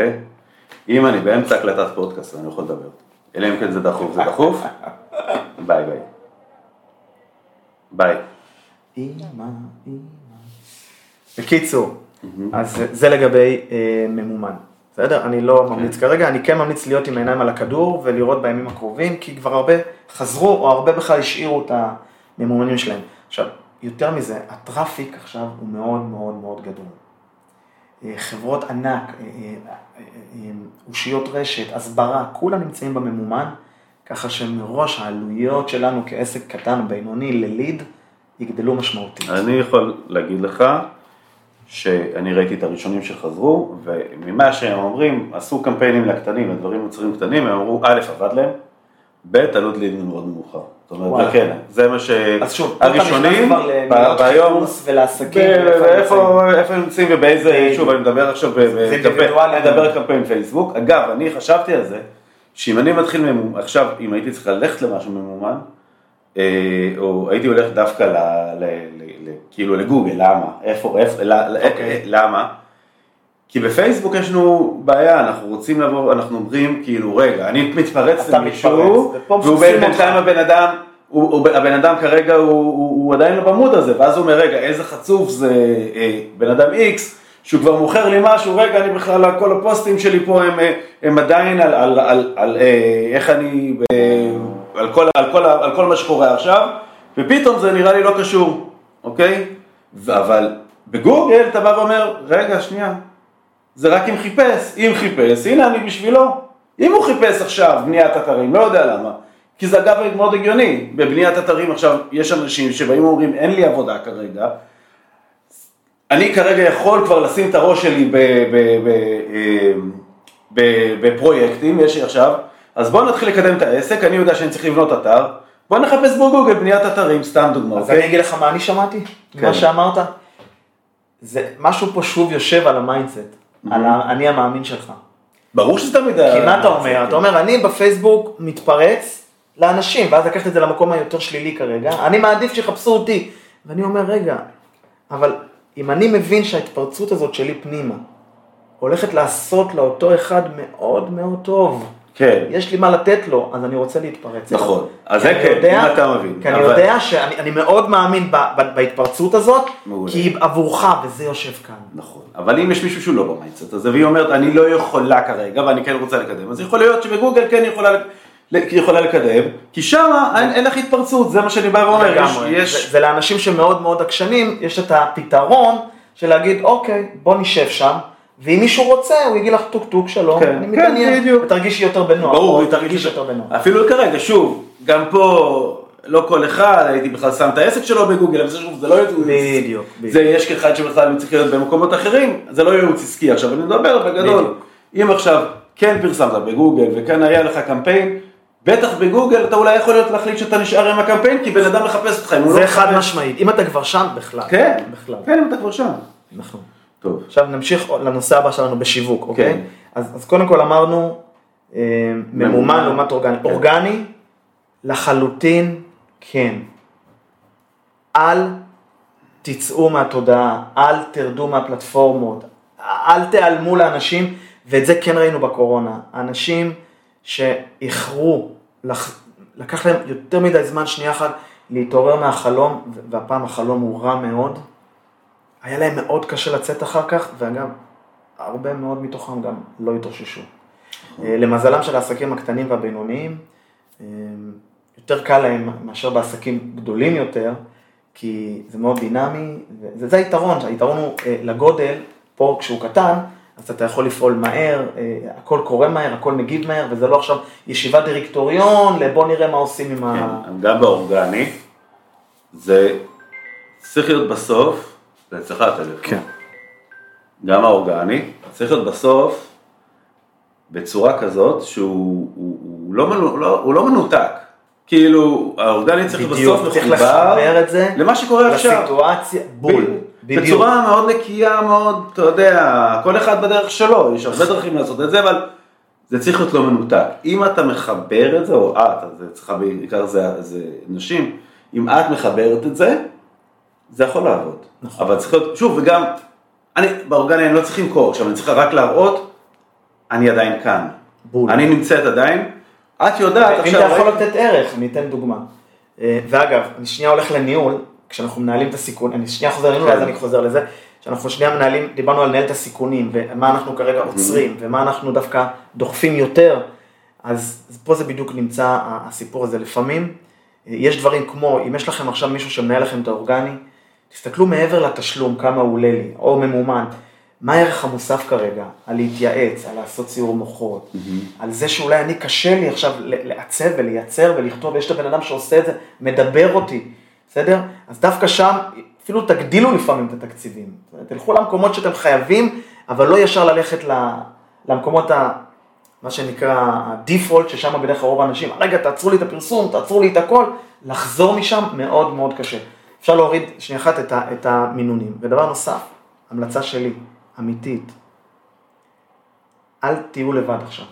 אם אני באמצע הקלטת פודקאסט, אני יכול לדבר. אלא אם כן זה דחוף, זה דחוף? [LAUGHS] ביי ביי. ביי. אמא, אמא. בקיצור, אז זה- זה לגבי אה, ממומן. בסדר? אני לא ממליץ כרגע, אני כן ממליץ להיות עם העיניים על הכדור ולראות בימים הקרובים, כי כבר הרבה חזרו, או הרבה בכלל השאירו את הממומנים שלהם. עכשיו, יותר מזה, הטראפיק עכשיו הוא מאוד מאוד מאוד גדול. אה, חברות ענק, אה, אה, אושיות רשת, הסברה, כולם נמצאים בממומן, ככה שמראש העלויות שלנו כעסק קטן, בינוני, לליד, יגדלו משמעותית. אני יכול להגיד לך שאני ראיתי את הראשונים שחזרו, וממה שהם אומרים, עשו קמפיינים לקטנים, לדברים מוצרים קטנים, הם אמרו, א', עבד להם, ב', עלות ליד מאוד נמוכה. זאת אומרת. זה כן, זה מה ש... אז שוב, פה אתה נכנס הראשונים, כבר למילות ב- ביום, ולעסקים. ואיפה הם ואיפה איפה הם נמצאים ובאיזה, בדיוק. שוב, אני מדבר עכשיו. אני מדבר קמפיין פייסבוק. אגב, אני חשבתי על זה, שאם אני מתחיל, עכשיו, אם הייתי צריך ללכת למשהו ממומן, אה, או הייתי הולך דווקא ל, כאילו לגוגל, למה? איפה, איפה, ל, ל, אוקיי. למה? כי בפייסבוק יש לנו בעיה, אנחנו רוצים לבוא, אנחנו אומרים כאילו, רגע, אני מתפרץ למישהו, והוא בינתיים. הבן אדם, הוא, הוא, הבן אדם כרגע הוא, הוא, הוא עדיין לא במוד הזה, ואז הוא אומר, רגע, איזה חצוף זה אה, בן אדם איקס, שהוא כבר מוכר לי משהו, רגע, אני בכלל, כל הפוסטים שלי פה הם, אה, הם עדיין על, על, על, על אה, איך אני, אה, על, כל, על, כל, על כל מה שקורה עכשיו, ופתאום זה נראה לי לא קשור, אוקיי? אבל בגוגל אתה בא ואומר, רגע, שנייה, זה רק אם חיפש, אם חיפש, הנה אני בשבילו. אם הוא חיפש עכשיו בניית אתרים, לא יודע למה, כי זה אגב מאוד הגיוני, בבניית אתרים עכשיו יש אנשים שבאים ואומרים אין לי עבודה כרגע, אני כרגע יכול כבר לשים את הראש שלי אה, בפרויקטים, יש לי עכשיו, אז בואו נתחיל לקדם את העסק, אני יודע שאני צריך לבנות אתר, בואו נחפש בגוגל בניית אתרים, סתם דוגמא, אז אוקיי? אני אגיד לך מה אני שמעתי, כן. מה שאמרת. זה משהו פה שוב יושב על ה mindset, על האני המאמין שלך. ברור שזה תמיד... כי מה אתה אומר? אתה אומר, אני בפייסבוק מתפרץ לאנשים, ואז לקחת את זה למקום היותר שלילי כרגע, אני מעדיף שיחפשו אותי. ואני אומר, רגע, אבל אם אני מבין שההתפרצות הזאת שלי פנימה, הולכת לעשות לאותו אחד מאוד מאוד טוב, כן. יש לי מה לתת לו, אז אני רוצה להתפרץ. נכון. אז זה כן, יודע- אם אתה מבין. כי אני יודע שאני אני מאוד מאמין ב- ב- בהתפרצות הזאת, מעולה. כי היא עבורך, וזה יושב כאן. נכון, אבל אם יש מישהו שהוא לא ב mindset הזה, והיא אומרת, אני לא יכולה כרגע, ואני כן רוצה לקדם, אז יכול להיות שבגוגל כן יכולה, ל- יכולה לקדם, כי שם אין, אין לך התפרצות, זה מה שאני בא ואומר, לגמרי. יש, זה, זה לאנשים שמאוד מאוד עקשנים, יש את הפתרון של להגיד, אוקיי, בוא נשב שם, ואם מישהו רוצה, הוא יגיד לך טוק טוק שלום, כן, אני כן, מתעניין, בדיוק. ותרגישי יותר בנוח, ברור, תרגישי תרגיש יותר בנוח. אפילו כרגע, שוב, גם פה, לא כל אחד, הייתי בכלל שם את העסק שלו בגוגל, אבל זה שוב, זה לא ייעוץ עסקי. בדיוק, בדיוק. זה יש כאחד שבכלל צריך להיות במקומות אחרים, זה לא ייעוץ עסקי, עכשיו אני מדבר בגדול, בדיוק. אם עכשיו כן פרסמת בגוגל וכן היה לך קמפיין, בטח בגוגל אתה אולי יכול להיות להחליט שאתה נשאר עם הקמפיין, כי בן אדם מחפש אותך, אם הוא לא זה חד מחפש- משמעית, אם אתה כבר שם, בכלל. כן, בכלל. כן, אם אתה כבר שם. נכון. טוב. עכשיו נמשיך לנושא הבא שלנו בשיווק, אוקיי? כן. אז, אז קודם כל אמרנו, אה, ממומן. לעומת אורגני. כן. אורגני, לחלוטין כן. אל תצאו מהתודעה, אל תרדו מהפלטפורמות, אל תיעלמו לאנשים, ואת זה כן ראינו בקורונה. אנשים שאיחרו, לח- לקח להם יותר מדי זמן, שנייה אחת, להתעורר מהחלום, והפעם החלום הוא רע מאוד. היה להם מאוד קשה לצאת אחר כך, ואגב, הרבה מאוד מתוכם גם לא התאוששו. אה, למזלם של העסקים הקטנים והבינוניים, אה, יותר קל להם מאשר בעסקים גדולים יותר, כי זה מאוד דינמי, וזה זה היתרון, היתרון הוא אה, לגודל, פה כשהוא קטן, אז אתה יכול לפעול מהר, הכל קורה מהר, הכל מגיב מהר, וזה לא עכשיו ישיבת דירקטוריון, לבוא נראה מה עושים עם ה... כן, גם באורגני, זה צריך להיות בסוף, זה אצלך הטלפון. כן. גם האורגני, צריך להיות בסוף בצורה כזאת שהוא הוא, הוא לא, מנו, לא, הוא לא מנותק. כאילו, האורגני צריך בדיוק, בסוף צריך מחובר למה שקורה עכשיו. לסיטואציה, בול, בדיוק. בצורה מאוד נקייה, מאוד, אתה יודע, כל אחד בדרך שלו, יש הרבה דרכים לעשות את זה, אבל זה צריך להיות לא מנותק. אם אתה מחבר את זה, או את, אז זה צריכה בעיקר זה, זה נשים, אם את מחברת את זה, זה יכול לעבוד. נכון. אבל צריך להיות, שוב, וגם, אני, באורגני אני לא צריך למכור, עכשיו אני צריך רק להראות, אני עדיין כאן. בול. אני נמצאת עדיין, את יודעת אם עכשיו, אתה יכול לתת ערך, אני אתן דוגמה. אה, ואגב, אני שנייה הולך לניהול, כשאנחנו מנהלים את הסיכון, אני שנייה חוזר לניהול, כן. אז אני חוזר לזה, שאנחנו שנייה מנהלים, דיברנו על לנהל את הסיכונים, ומה אנחנו כרגע עוצרים, ומה אנחנו דווקא דוחפים יותר, אז פה זה בדיוק נמצא הסיפור הזה. לפעמים, אה, יש דברים כמו, אם יש לכם עכשיו מישהו שמנהל לכם את האורגני, תסתכלו מעבר לתשלום, כמה הוא עולה לי, או ממומן. מה הערך המוסף כרגע? על להתייעץ, על לעשות סיור מוחות, על זה שאולי אני קשה לי עכשיו לעצב ולייצר ולכתוב, ויש את הבן אדם שעושה את זה, מדבר אותי, בסדר? אז דווקא שם, אפילו תגדילו לפעמים את התקציבים. תלכו למקומות שאתם חייבים, אבל לא ישר ללכת למקומות ה... מה שנקרא הדיפולט, ששם בדרך כלל רוב האנשים, רגע, תעצרו לי את הפרסום, תעצרו לי את הכל, לחזור משם מאוד מאוד קשה. אפשר להוריד שנייה אחת את, ה, את המינונים. ודבר נוסף, המלצה שלי, אמיתית, אל תהיו לבד עכשיו.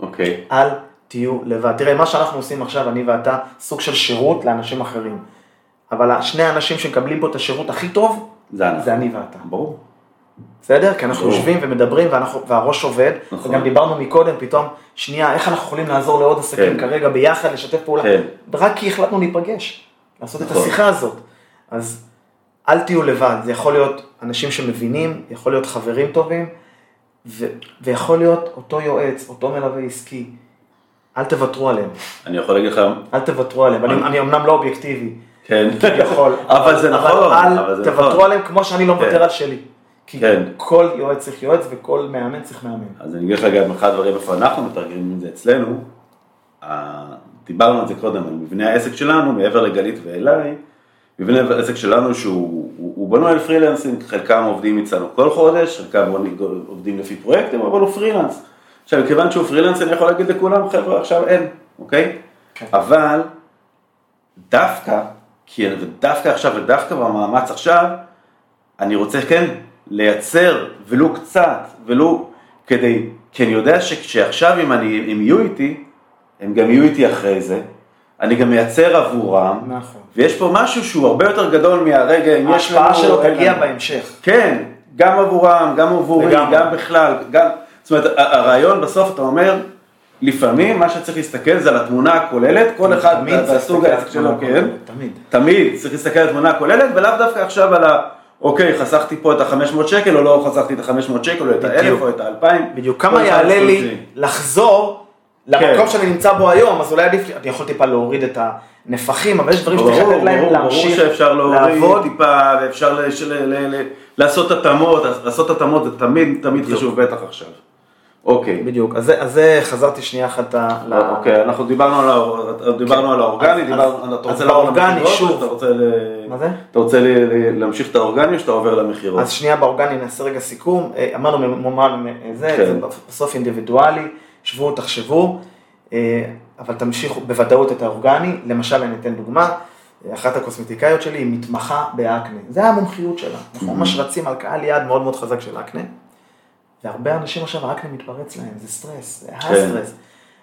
אוקיי, אל תהיו לבד. תראה, מה שאנחנו עושים עכשיו, אני ואתה, סוג של שירות לאנשים אחרים. אבל שני האנשים שמקבלים פה את השירות הכי טוב, זה. זה אני ואתה. ברור. בסדר? כי אנחנו ברור. יושבים ומדברים ואנחנו, והראש עובד, נכון. וגם דיברנו מקודם, פתאום, שנייה, איך אנחנו יכולים לעזור לעוד עסקים כן. כרגע ביחד, לשתף פעולה, כן. רק כי החלטנו להיפגש, לעשות את נכון. השיחה הזאת. אז אל תהיו לבד, זה יכול להיות אנשים שמבינים, יכול להיות חברים טובים, ו- ויכול להיות אותו יועץ, אותו מלווה עסקי, אל תוותרו עליהם, אני יכול להגיד לך, אל תוותרו עליהם, אני, אני אמנם לא אובייקטיבי, כן, כביכול, [LAUGHS] אבל זה נכון, אבל אל תוותרו נכון. עליהם כמו שאני לא מוותר כן. על שלי. כי כן. כל יועץ צריך יועץ וכל מאמן צריך מאמן. אז אני אגיד לך גם אחד הדברים איפה אנחנו מתרגמים את זה אצלנו, דיברנו על זה קודם, על מבנה העסק שלנו, מעבר לגלית ואליי, מבנה העסק שלנו שהוא הוא, הוא בנוי על פרילנסים, חלקם עובדים אצלנו כל חודש, חלקם עובדים לפי פרויקטים, אבל הוא פרילנס. עכשיו, מכיוון שהוא פרילנס, אני יכול להגיד לכולם, חבר'ה, עכשיו אין, אוקיי? כן. אבל דווקא, כי דווקא עכשיו ודווקא במאמץ עכשיו, אני רוצה כן לייצר ולו קצת, ולו כדי, כי אני יודע שכשעכשיו אם אני, הם יהיו איתי, הם גם יהיו איתי אחרי זה, אני גם מייצר עבורם, נכון. ויש פה משהו שהוא הרבה יותר גדול מהרגע, אם יש לנו... ההשפעה שלו תגיע. בהמשך. כן, גם עבורם, גם עבורי, לגמרי. גם בכלל, גם, זאת אומרת, הרעיון בסוף אתה אומר, לפעמים מה שצריך להסתכל זה על התמונה הכוללת, כל אחד והסוג העסק שלו, כן, תמיד. תמיד צריך להסתכל על התמונה הכוללת, ולאו דווקא עכשיו על ה... אוקיי, חסכתי פה את ה-500 שקל, או לא חסכתי את ה-500 שקל, או את ה-1000, בדיוק. או את ה-2000. בדיוק, כמה יעלה לי לחזור למקום כן. שאני נמצא בו היום, אז אולי עדיף אני יכול טיפה להוריד את הנפחים, אבל יש דברים שצריך ברור, לתת להם ברור, ברור להמשיך שאפשר להוריד לעבוד. טיפה, ואפשר לעשות התאמות, לעשות התאמות זה תמיד תמיד. חשוב, בטח עכשיו. אוקיי. בדיוק, אז זה- חזרתי שנייה אחת ל... אוקיי, אנחנו דיברנו על האור- דיברנו על האורגני, שוב. מה זה? אתה רוצה להמשיך את האורגני או שאתה עובר למכירות? אז שנייה באורגני נעשה רגע סיכום, אה, אמרנו אה, זה, כן. זה בסוף אינדיבידואלי, שבו, תחשבו, אה, אבל תמשיכו בוודאות את האורגני, למשל אני אתן דוגמה, אחת הקוסמטיקאיות שלי היא מתמחה באקנה, זה המומחיות שלה, אנחנו ממש רצים על קהל יעד מאוד מאוד חזק של אקנה, והרבה אנשים עכשיו האקנה מתפרץ להם, זה סטרס, זה הסטרס,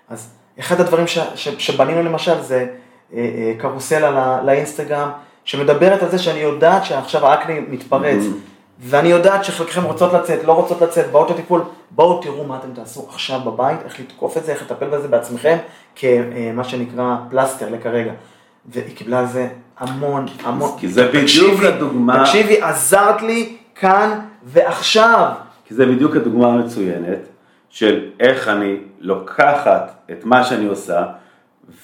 אז אחד הדברים ש, ש, שבנינו למשל זה אה, אה, קרוסלה לא, לאינסטגרם, שמדברת על זה שאני יודעת שעכשיו האקנה מתפרץ, ואני יודעת שחלקכם רוצות לצאת, לא רוצות לצאת, באות לטיפול, בואו תראו מה אתם תעשו עכשיו בבית, איך לתקוף את זה, איך לטפל בזה בעצמכם, כמה שנקרא פלסטר לכרגע. והיא קיבלה על זה המון, המון. כי זה בדיוק הדוגמה- תקשיבי, עזרת לי כאן ועכשיו. כי זה בדיוק הדוגמה המצוינת של איך אני לוקחת את מה שאני עושה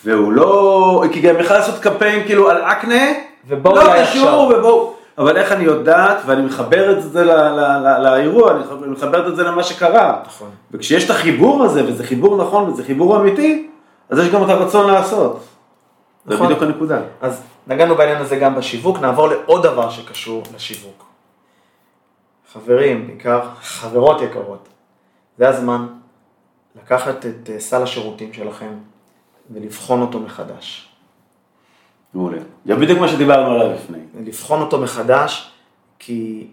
והוא לא, כי גם יכול לעשות קמפיין כאילו על אקנה, ובואו לא קשור. ובואו, אבל איך אני יודעת, ואני מחברת את זה לאירוע, אני מחברת את זה למה שקרה. נכון. וכשיש את החיבור הזה, וזה חיבור נכון, וזה חיבור אמיתי, אז יש גם את הרצון לעשות. זה נכון. בדיוק הנקודה. אז נגענו בעניין הזה גם בשיווק, נעבור לעוד דבר שקשור לשיווק. חברים, בעיקר חברות יקרות, זה הזמן לקחת את אה, סל השירותים שלכם ולבחון אותו מחדש. מעולה. זה בדיוק מה שדיברנו עליו לפני. לבחון אותו מחדש, כי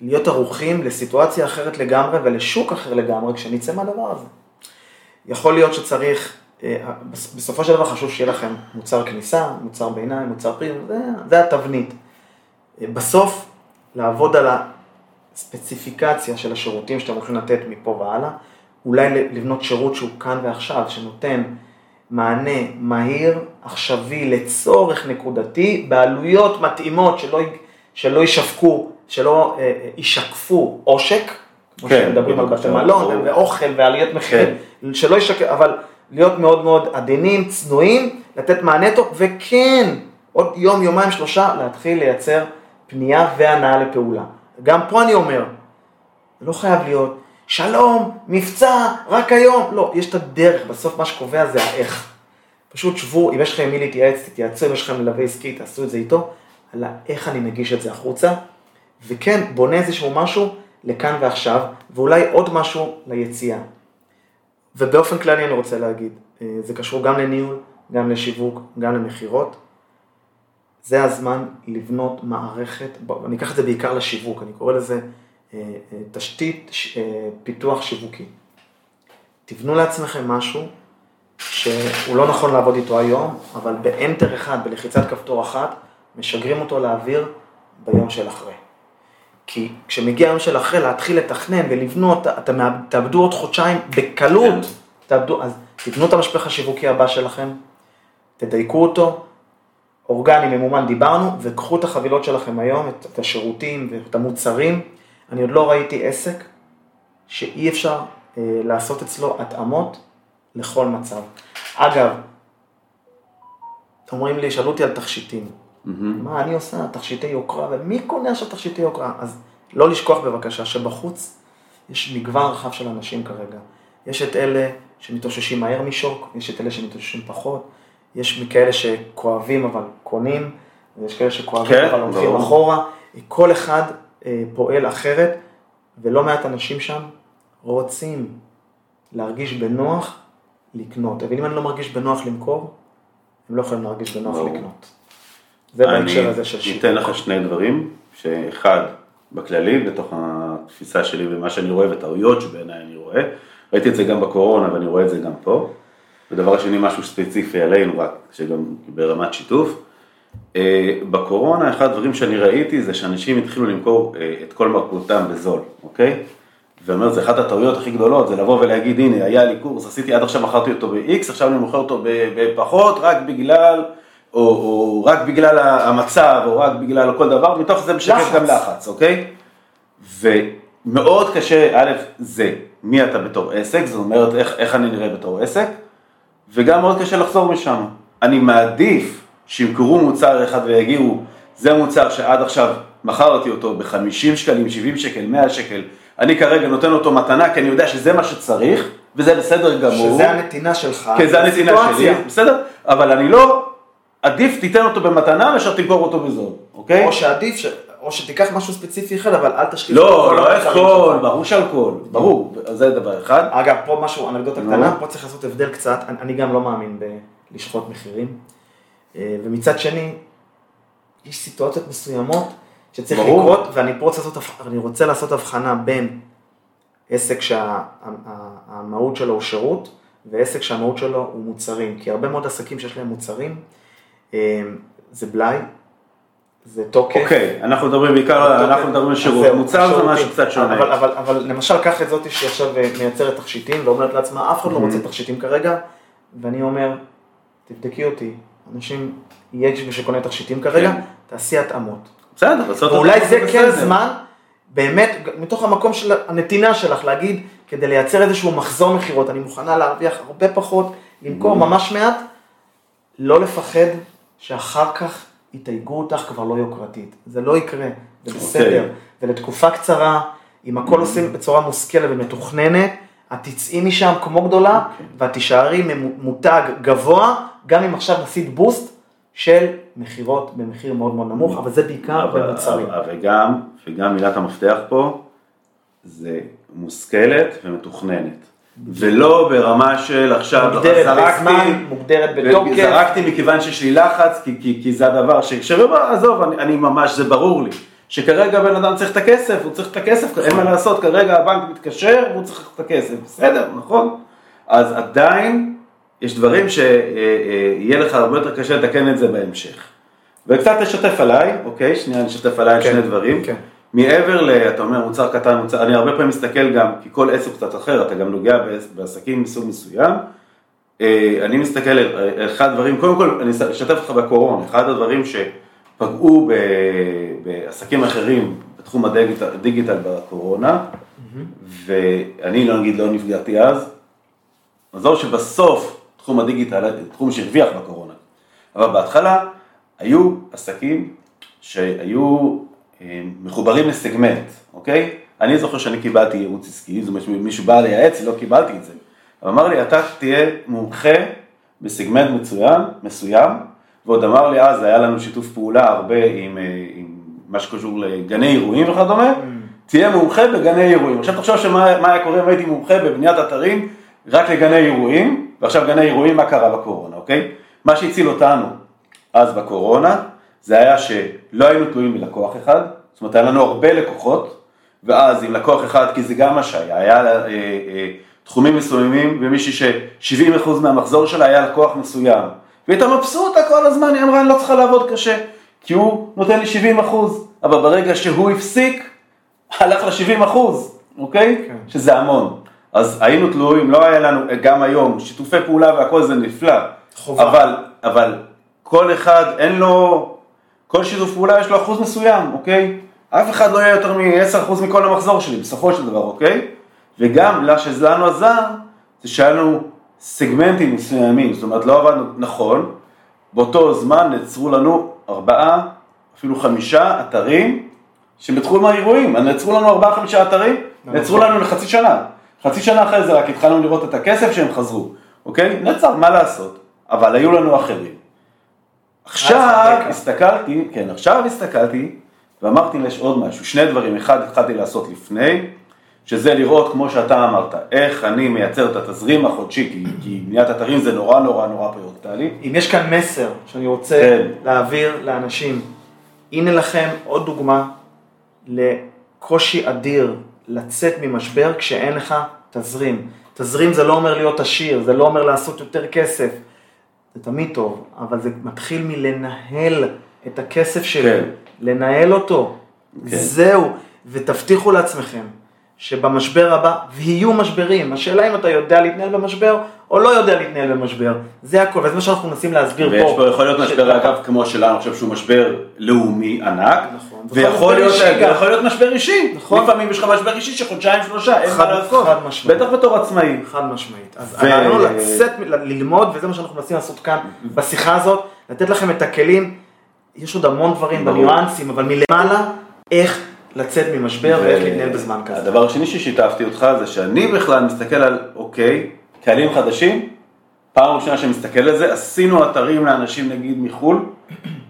להיות ערוכים לסיטואציה אחרת לגמרי ולשוק אחר לגמרי כשנצא מהדבר הזה. יכול להיות שצריך, אה, בס- בסופו של דבר חשוב שיהיה לכם מוצר כניסה, מוצר ביניים, מוצר פרימיום, זה, זה התבנית. אה, בסוף, לעבוד על הספציפיקציה של השירותים שאתם הולכים לתת מפה והלאה, אולי לבנות שירות שהוא כאן ועכשיו, שנותן מענה מהיר, עכשווי, לצורך נקודתי, בעלויות מתאימות, שלא, שלא ישווקו, שלא אה, אה, ישקפו עושק, כמו כן, שמדברים על בתי. מלון ואוכל ועליות מחירים, שלא ישקף, אבל להיות מאוד מאוד עדינים, צנועים, לתת מענה טוב, וכן, עוד יום, יומיים, שלושה, להתחיל לייצר פנייה והנאה לפעולה. גם פה אני אומר, לא חייב להיות, שלום, מבצע, רק היום. לא, יש את הדרך, בסוף מה שקובע זה האיך. פשוט שבו, אם יש לכם מי להתייעץ, תתייעצו, אם יש לכם מלווה עסקי, תעשו את זה איתו, על איך אני מגיש את זה החוצה, וכן, בונה איזשהו משהו לכאן ועכשיו, ואולי עוד משהו ליציאה. ובאופן כללי אני רוצה להגיד, אה, זה קשור גם לניהול, גם לשיווק, גם למכירות. זה הזמן לבנות מערכת, אני אקח את זה בעיקר לשיווק, אני קורא לזה תשתית אה, פיתוח שיווקי. תבנו לעצמכם משהו שהוא לא נכון לעבוד איתו היום, אבל באנטר אחד, בלחיצת כפתור אחת, משגרים אותו לאוויר ביום של אחרי. כי כשמגיע היום של אחרי, להתחיל לתכנן ולבנות, אתם תאבדו עוד חודשיים בקלות, כן. תאבדו, אז תבנו את המשפך השיווקי הבא שלכם, תדייקו אותו, אורגני, ממומן, דיברנו, וקחו את החבילות שלכם היום, את, את השירותים ואת המוצרים. אני עוד לא ראיתי עסק שאי אפשר אה, לעשות אצלו התאמות לכל מצב. אגב, אומרים לי, שאלו אותי על תכשיטים. מהמם. מה אני עושה? תכשיטי יוקרה, ומי קונה עכשיו תכשיטי יוקרה? אז לא לשכוח בבקשה שבחוץ יש מגוון רחב של אנשים כרגע. יש את אלה שמתאוששים מהר משוק, יש את אלה שמתאוששים פחות, יש מכאלה שכואבים אבל קונים, ויש כאלה שכואבים כן, אבל הולכים ברור. אחורה. כל אחד פועל אחרת, ולא מעט אנשים שם רוצים להרגיש בנוח לקנות. אבל אם אני לא מרגיש בנוח למכור, הם לא יכולים להרגיש בנוח ברור. לקנות. זה בהקשר הזה של אני שיווק. אתן לך שני דברים, שאחד, בכללי, בתוך התפיסה שלי ומה שאני רואה וטעויות שבעיניי אני רואה, ראיתי את זה גם בקורונה ואני רואה את זה גם פה. ודבר שני, משהו ספציפי עלינו, רק שגם ברמת שיתוף. אה, בקורונה, אחד הדברים שאני ראיתי זה שאנשים התחילו למכור אה, את כל מרכולתם בזול, אוקיי? ואומר, זה אחת הטעויות הכי גדולות, זה לבוא ולהגיד, הנה, היה לי קורס, עשיתי, עד עכשיו מכרתי אותו ב-X, עכשיו אני מוכר אותו בפחות, רק בגלל, או, או רק בגלל המצב, או רק בגלל כל דבר, מתוך זה משקף. גם לחץ, אוקיי? ומאוד קשה, א', זה מי אתה בתור עסק, זאת אומרת איך, איך אני נראה בתור עסק, וגם מאוד קשה לחזור משם. אני מעדיף שימכרו מוצר אחד ויגיעו, זה מוצר שעד עכשיו מכרתי אותו ב-50 שקלים, 70 שקל, 100 שקל, אני כרגע נותן אותו מתנה כי אני יודע שזה מה שצריך, וזה בסדר גמור. שזה הנתינה שלך. כן, זה הנתינה שלי. בסדר? אבל אני לא, עדיף תיתן אותו במתנה מאשר תמכור אותו בזול, אוקיי? או שעדיף, ש... או שתיקח משהו ספציפי אחד, אבל אל תשליך לא, לא אלכוהול. ברור שאלכוהול, ברור, זה דבר אחד. אגב, פה משהו, אנקדוטה. קטנה, פה צריך לעשות הבדל קצת, אני גם לא מאמין בלשחוט מחירים. אה, ומצד שני, יש סיטואציות מסוימות שצריך ברור. לקרות, ואני לעשות, רוצה לעשות הבחנה בין עסק שהמהות שלו הוא שירות, ועסק שהמהות שלו הוא מוצרים. כי הרבה מאוד עסקים שיש להם מוצרים, אה, זה בלאי, זה תוקף. אוקיי, אנחנו מדברים בעיקר, אנחנו מדברים על שירות, מוצר זה. משהו קצת שונה. אבל, אבל, אבל למשל, קח את זאתי שעכשיו אה, מייצרת תכשיטים ואומרת לעצמה, אף אחד לא Mhm. רוצה תכשיטים כרגע, ואני אומר, תבדקי אותי, אנשים, יש מי שקונה תכשיטים כרגע, כן. תעשי התאמות. בסדר, לעשות ואולי זה כן בסדר. זמן, באמת, מתוך המקום של הנתינה שלך, להגיד, כדי לייצר איזשהו מחזור מכירות, אני מוכנה להרוויח הרבה פחות, למכור ממש מעט, לא לפחד שאחר כך יתייגו אותך כבר לא יוקרתית. זה לא יקרה, זה בסדר. ולתקופה קצרה, אם הכל עושים בצורה מושכלת ומתוכננת, את תצאי משם כמו גדולה, ואת תישארי מותג גבוה, גם אם עכשיו נסית בוסט של מכירות במחיר מאוד מאוד נמוך, אבל זה בעיקר במוצרים. וגם, וגם מילת המפתח פה, זה מושכלת ומתוכננת. ולא ברמה של עכשיו, מוגדרת בזמן, מוגדרת בתוקף. זרקתי מכיוון שיש לי לחץ, כי, כי, כי זה הדבר ש... עזוב, אני, אני ממש, זה ברור לי. שכרגע בן אדם צריך את הכסף, הוא צריך את הכסף, אין מה לעשות, כרגע הבנק מתקשר והוא צריך את הכסף, בסדר, נכון? אז עדיין יש דברים שיהיה לך הרבה יותר קשה לתקן את זה בהמשך. וקצת לשתף עליי, אוקיי? שנייה, נשתף עליי על כן, שני דברים. כן. מעבר ל, אתה אומר, מוצר קטן, מוצר, אני הרבה פעמים מסתכל גם, כי כל עסק קצת אחר, אתה גם נוגע בעסקים מסוג מסוים. אה, אני מסתכל על אחד הדברים, קודם כל, אני אשתף אותך בקורונה, אחד הדברים שפגעו בעסקים אחרים בתחום הדיגיטל בקורונה, ואני לא נגיד לא נפגעתי אז, עזוב שבסוף תחום הדיגיטל, תחום שהרוויח בקורונה, אבל בהתחלה היו עסקים שהיו מחוברים לסגמנט, אוקיי? אני זוכר שאני קיבלתי ייעוץ עסקי, זאת אומרת מישהו בא לייעץ, לא קיבלתי את זה. אבל אמר לי, אתה תהיה מומחה בסגמנט מצוין, מסוים, ועוד אמר לי אז, היה לנו שיתוף פעולה הרבה עם, אה, עם מה שקשור לגני אירועים וכדומה, mm. תהיה מומחה בגני אירועים. עכשיו תחשוב שמה היה קורה אם הייתי מומחה בבניית אתרים רק לגני אירועים, ועכשיו גני אירועים, מה קרה בקורונה, אוקיי? מה שהציל אותנו אז בקורונה, זה היה שלא היינו תלויים מלקוח אחד, זאת אומרת, היה לנו הרבה לקוחות, ואז עם לקוח אחד, כי זה גם מה שהיה, היה אה, אה, תחומים מסוימים, ומישהי ש-70% מהמחזור שלה היה לקוח מסוים. והיא הייתה מבסוטה כל הזמן, היא אמרה, אני לא צריכה לעבוד קשה, כי הוא נותן לי 70%, אבל ברגע שהוא הפסיק, הלך ל-70%, אוקיי? כן. שזה המון. אז היינו תלויים, לא היה לנו, גם היום, שיתופי פעולה והכל זה נפלא. חובה. אבל, אבל כל אחד, אין לו, כל שיתוף פעולה יש לו אחוז מסוים, אוקיי? אף אחד לא יהיה יותר מ-10% מכל המחזור שלי, בסופו של דבר, אוקיי? וגם, מה שזה לנו עזר, זה שהיה לנו סגמנטים מסוימים, זאת אומרת, לא עבדנו נכון, באותו זמן נעצרו לנו ארבעה, אפילו חמישה אתרים שבתחום האירועים, נעצרו לנו ארבעה, חמישה אתרים, נעצרו לנו לחצי שנה. חצי שנה אחרי זה רק התחלנו לראות את הכסף שהם חזרו, אוקיי? נעצר, מה לעשות? אבל היו לנו אחרים. עכשיו הסתכלתי, כן, עכשיו הסתכלתי ואמרתי יש עוד משהו, שני דברים, אחד התחלתי לעשות לפני, שזה לראות, כמו שאתה אמרת, איך אני מייצר את התזרים החודשי, כי, כי בניית אתרים זה נורא נורא נורא פריורטלי. אם יש כאן מסר שאני רוצה כן. להעביר לאנשים, הנה לכם עוד דוגמה לקושי אדיר לצאת ממשבר כשאין לך תזרים. תזרים זה לא אומר להיות עשיר, זה לא אומר לעשות יותר כסף. זה תמיד טוב, אבל זה מתחיל מלנהל את הכסף שלי, כן. לנהל אותו, כן. זהו, ותבטיחו לעצמכם שבמשבר הבא, ויהיו משברים, השאלה אם אתה יודע להתנהל במשבר או לא יודע להתנהל במשבר, זה הכל, וזה מה שאנחנו מנסים להסביר ויש פה. ויש פה יכול להיות משבר, אגב, כמו שלנו, חושב שהוא משבר לאומי ענק, נכון. ויכול להיות, יכול להיות משבר אישי, נכון. לפעמים יש לך משבר אישי של חודשיים שלושה, אין מה לעשות, חד משמעית, בטח בתור עצמאי. חד משמעית, אז ו... הוא לצאת, ללמוד, וזה מה שאנחנו מנסים לעשות כאן, בשיחה הזאת, לתת לכם את הכלים, יש עוד המון דברים בניואנסים, אבל מלמעלה, איך לצאת ממשבר ו... ואיך להתנהל בזמן כזה. הדבר השני ששיתפתי אותך זה שאני בכלל מסתכל על, אוקיי, קהלים חדשים, פעם ראשונה שאני מסתכל על זה, עשינו אתרים לאנשים נגיד מחו"ל,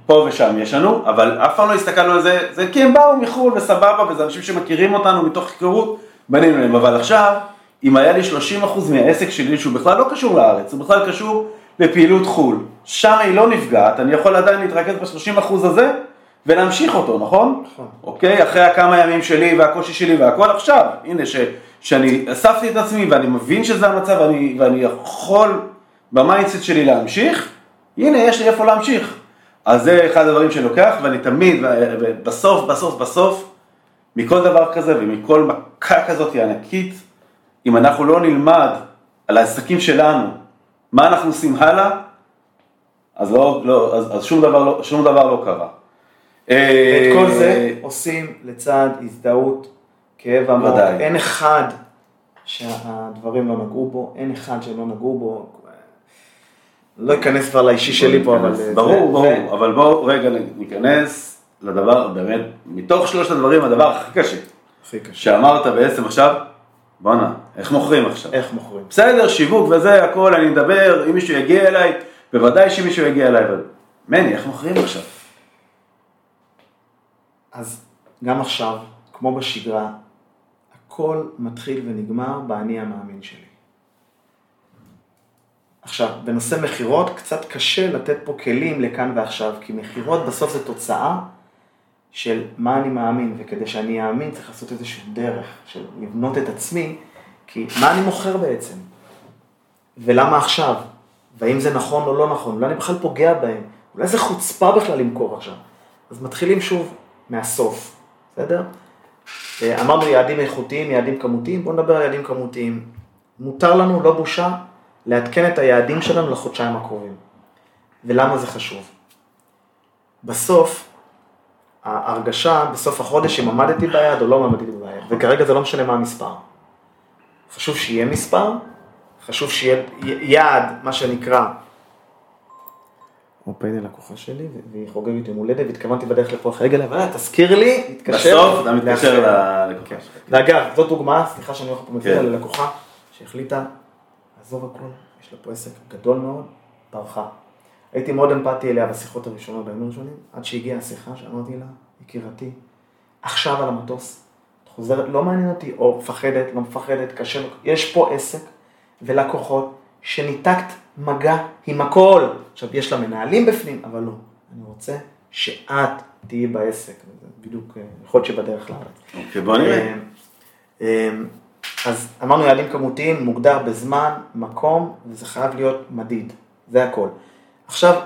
פה ושם יש לנו, אבל אף פעם לא הסתכלנו על זה, זה כי הם באו מחו"ל וסבבה, וזה אנשים שמכירים אותנו מתוך היכרות, בנינו להם, אבל עכשיו, אם היה לי 30% מהעסק שלי שהוא בכלל לא קשור לארץ, הוא בכלל קשור לפעילות חו"ל, שם היא לא נפגעת, אני יכול עדיין להתרכז ב-30% הזה ולהמשיך אותו, נכון? נכון. אוקיי, אחרי הכמה ימים שלי והקושי שלי והכל עכשיו, הנה ש... שאני אספתי את עצמי ואני מבין שזה המצב ואני, ואני יכול ב mindset שלי להמשיך, הנה יש לי איפה להמשיך. אז זה אחד הדברים שלוקח ואני תמיד, בסוף, בסוף, בסוף, מכל דבר כזה ומכל מכה כזאת ענקית, אם אנחנו לא נלמד על העסקים שלנו, מה אנחנו עושים הלאה, אז, לא, לא, אז, אז שום, דבר לא, שום דבר לא קרה. את כל זה עושים לצד הזדהות כאב עמוק. אין אחד שהדברים לא נגעו בו, אין אחד שלא נגעו בו. לא אכנס כבר לאישי שלי פה, אבל... ברור, ברור, אבל בואו רגע ניכנס לדבר, באמת, מתוך שלושת הדברים, הדבר הכי קשה, הכי קשה. שאמרת בעצם עכשיו, בואנה, איך מוכרים עכשיו? איך מוכרים? בסדר, שיווק וזה, הכל, אני מדבר, אם מישהו יגיע אליי, בוודאי שמישהו יגיע אליי, אבל מני, איך מוכרים עכשיו? אז גם עכשיו, כמו בשגרה, הכל מתחיל ונגמר באני המאמין שלי. עכשיו, בנושא מכירות, קצת קשה לתת פה כלים לכאן ועכשיו, כי מכירות בסוף זה תוצאה של מה אני מאמין, וכדי שאני אאמין צריך לעשות איזושהי דרך של לבנות את עצמי, כי מה אני מוכר בעצם? ולמה עכשיו? והאם זה נכון או לא נכון? אולי אני בכלל פוגע בהם? אולי זה חוצפה בכלל למכור עכשיו? אז מתחילים שוב מהסוף, בסדר? אה, אמרנו יעדים איכותיים, יעדים כמותיים, בואו נדבר על יעדים כמותיים. מותר לנו, לא בושה, לעדכן את היעדים שלנו לחודשיים הקרובים. ולמה זה חשוב? בסוף, ההרגשה בסוף החודש אם עמדתי ביעד או לא עמדתי ביעד, וכרגע זה לא משנה מה המספר. חשוב שיהיה מספר, חשוב שיהיה יעד, מה שנקרא, הופה, הנה לקוחה שלי, והיא חוגגת יום הולדת, והתכוונתי בדרך לפה אחרי רגע, אבל תזכיר לי, תתקשר. בסוף אתה מתקשר. ללקוחה שלך. ואגב, זאת דוגמה, סליחה שאני הולך פה כן. ללקוחה, שהחליטה, עזוב הכל, יש לה פה עסק גדול מאוד, ברחה. הייתי מאוד אמפתי אליה בשיחות הראשונות בימים הראשונים, עד שהגיעה השיחה שאמרתי לה, יקירתי, עכשיו על המטוס, את חוזרת, לא מעניין אותי, או מפחדת, לא מפחדת, קשה, יש פה עסק ולקוחות שניתקת מגע עם הכל. עכשיו, יש לה מנהלים בפנים, אבל לא. אני רוצה שאת תהיי בעסק, בדיוק, אה, יכול להיות שבדרך לארץ. אוקיי, בוא נראה. אה, אה, אז אמרנו יעדים כמותיים, מוגדר בזמן, מקום, וזה חייב להיות מדיד, זה הכל. עכשיו,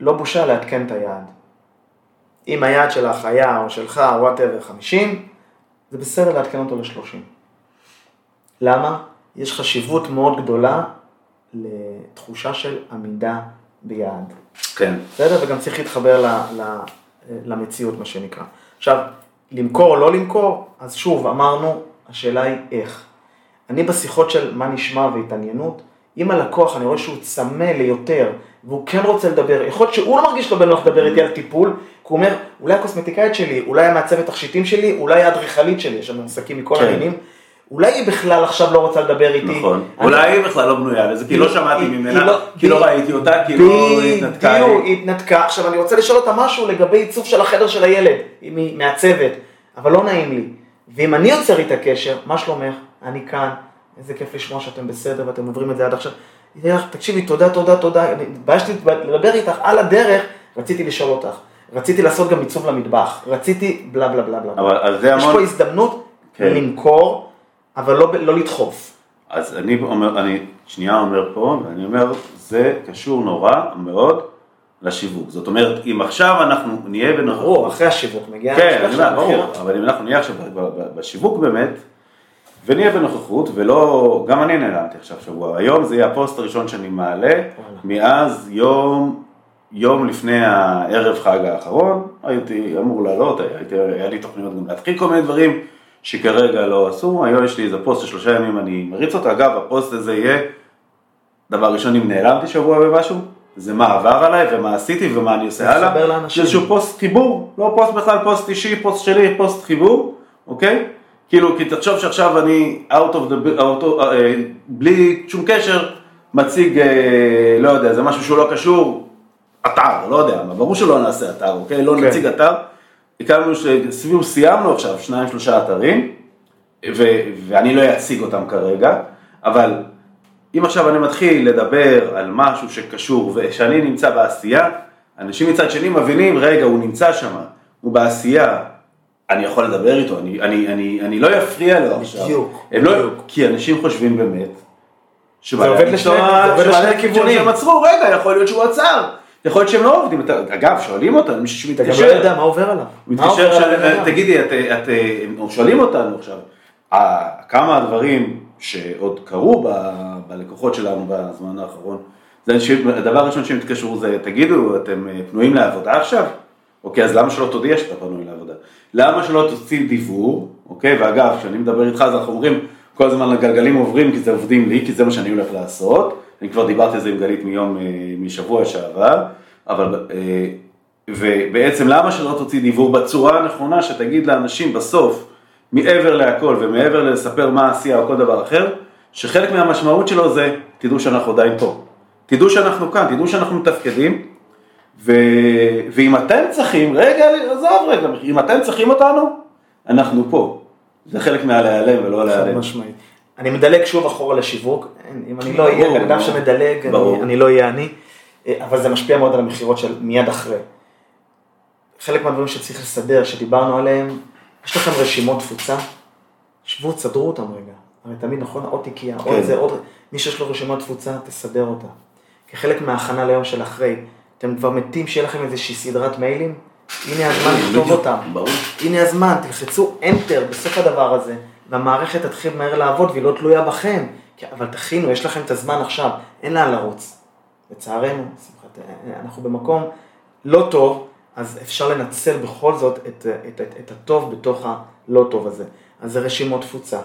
לא בושה לעדכן את היעד. אם היעד שלך היה, או שלך, וואטאבר, 50, זה בסדר לעדכן אותו ל-30. למה? יש חשיבות מאוד גדולה לתחושה של עמידה ביעד. כן. בסדר? וגם צריך להתחבר ל, ל, למציאות, מה שנקרא. עכשיו, למכור או לא למכור, אז שוב, אמרנו, השאלה היא איך. אני בשיחות של מה נשמע והתעניינות, אם הלקוח, אני רואה שהוא צמא ליותר, והוא כן רוצה לדבר, יכול להיות שהוא לא מרגיש לו בנוח לדבר איתי על טיפול, כי הוא אומר, אולי הקוסמטיקאית שלי, אולי המעצבת תכשיטים שלי, אולי האדריכלית שלי, יש לנו עסקים מכל כן. המינים, אולי היא בכלל עכשיו לא רוצה לדבר איתי. נכון. אני- אולי היא בכלל לא בנויה לזה, כי לא שמעתי ממנה, לא- כי לא ראיתי אותה, כי לא התנתקה בדיוק. היא התנתקה. עכשיו אני רוצה לשאול אותה משהו לגבי עיצוב של החדר של הילד, אם היא מעצבת, אבל לא נעים לי. ואם אני יוצר איתה קשר, מה שלומך? אני כאן, איזה כיף לשמוע שאתם בסדר ואתם עוברים את זה עד עכשיו. היא תגיד לך, תקשיבי, תודה, תודה, תודה, התביישתי לדבר איתך על הדרך, רציתי לשאול אותך. רציתי לעשות גם עיצוב למטבח, רציתי בלה בלה בלה בלה. אבל זה יש המון... פה הזדמנות כן. למכור, אבל לא, לא לדחוף. אז אני אומר, אני שנייה אומר פה, ואני אומר, זה קשור נורא מאוד לשיווק. זאת אומרת, אם עכשיו אנחנו נהיה בנוכחות... ברור, אחרי השיווק מגיע... כן, אני יודע, ברור. אבל אם אנחנו נהיה עכשיו בשיווק באמת, ונהיה בנוכחות, ולא, גם אני נעלמתי עכשיו שבוע, היום זה יהיה הפוסט הראשון שאני מעלה, מאז יום, יום לפני הערב חג האחרון, הייתי אמור לעלות, הייתי, היה לי תוכניות גם להתחיל כל מיני דברים שכרגע לא עשו, היום יש לי איזה פוסט של שלושה ימים, אני מריץ אותו, אגב, הפוסט הזה יהיה, דבר ראשון, אם נעלמתי שבוע במשהו, זה מה עבר עליי ומה עשיתי ומה אני עושה הלאה. זה איזשהו פוסט חיבור, לא פוסט בכלל פוסט אישי, פוסט שלי, פוסט חיבור, אוקיי? כאילו, כי תחשוב שעכשיו אני out of the, out of, אה, בלי שום קשר, מציג, אה, לא יודע, זה משהו שהוא לא קשור, אתר, לא יודע, ברור שלא נעשה אתר, אוקיי? לא כן. נציג אתר, הקמנו, סביב, סיימנו עכשיו שניים שלושה אתרים, ו, ואני לא אציג אותם כרגע, אבל אם עכשיו אני מתחיל לדבר על משהו שקשור ושאני נמצא בעשייה, אנשים מצד שני מבינים, רגע, הוא נמצא שם, הוא בעשייה, אני יכול לדבר איתו, אני, אני, אני, אני לא אפריע לו עכשיו. בדיוק, הם לא. כי אנשים חושבים באמת, זה עובד לשני- זה עובד לשני כיוונים. שהם עצרו, רגע, יכול להיות שהוא עצר, יכול להיות שהם לא עובדים, אגב, שואלים אותנו, מישהו אתה גם לא שמתקשר, יודע מה עובר עליו. הוא מתקשר? תגידי, את, את, או שואלים אותנו עכשיו, אה, כמה הדברים שעוד קרו ב- בלקוחות שלנו בזמן האחרון, זה שהדבר הראשון שהם התקשרו זה, תגידו, אתם אה, פנויים לעבודה עכשיו? אוקיי, אז למה שלא תודיע שאתה פנוי לעבודה? למה שלא תוציא דיוור, אוקיי, ואגב, כשאני מדבר איתך אז אנחנו אומרים, כל הזמן הגלגלים עוברים כי זה עובדים לי, כי זה מה שאני הולך לעשות. אני כבר דיברתי על זה עם גלית מיום, אה, משבוע שעבר, אבל, אה, ובעצם למה שלא תוציא דיבור בצורה הנכונה, שתגיד לאנשים בסוף, מעבר להכל ומעבר לספר מה עשייה או כל דבר אחר, שחלק מהמשמעות שלו זה, תדעו שאנחנו עדיין פה. תדעו שאנחנו כאן, תדעו שאנחנו מתפקדים, ו... ואם אתם צריכים, רגע, עזוב רגע, אם אתם צריכים אותנו, אנחנו פה. זה חלק מהלהיעלם ולא חד להיעלם. משמעית. אני מדלג שוב אחורה לשיווק, אם אני לא אהיה בן אדם. שמדלג. אני- אני לא אהיה אני, אה, אבל זה משפיע מאוד על המכירות של מיד אחרי. חלק מהדברים שצריך לסדר, שדיברנו עליהם, יש לכם רשימות תפוצה, שבו, תסדרו אותם רגע. הרי תמיד נכון, עוד תיקייה, עוד כן. זה, עוד... מי שיש לו רשימת תפוצה, תסדר אותה. כחלק מההכנה ליום של אחרי, אתם כבר מתים שיהיה לכם איזושהי סדרת מיילים, הנה הזמן לכתוב בדיוק, אותם. ברור. הנה הזמן, תלחצו Enter בסוף הדבר הזה, והמערכת תתחיל מהר לעבוד והיא לא תלויה בכם. אבל תכינו, יש לכם את הזמן עכשיו, אין לאן לרוץ. לצערנו, שמחת, אנחנו במקום לא טוב, אז אפשר לנצל בכל זאת את, את, את, את הטוב בתוך הלא טוב הזה. אז זה רשימות תפוצה.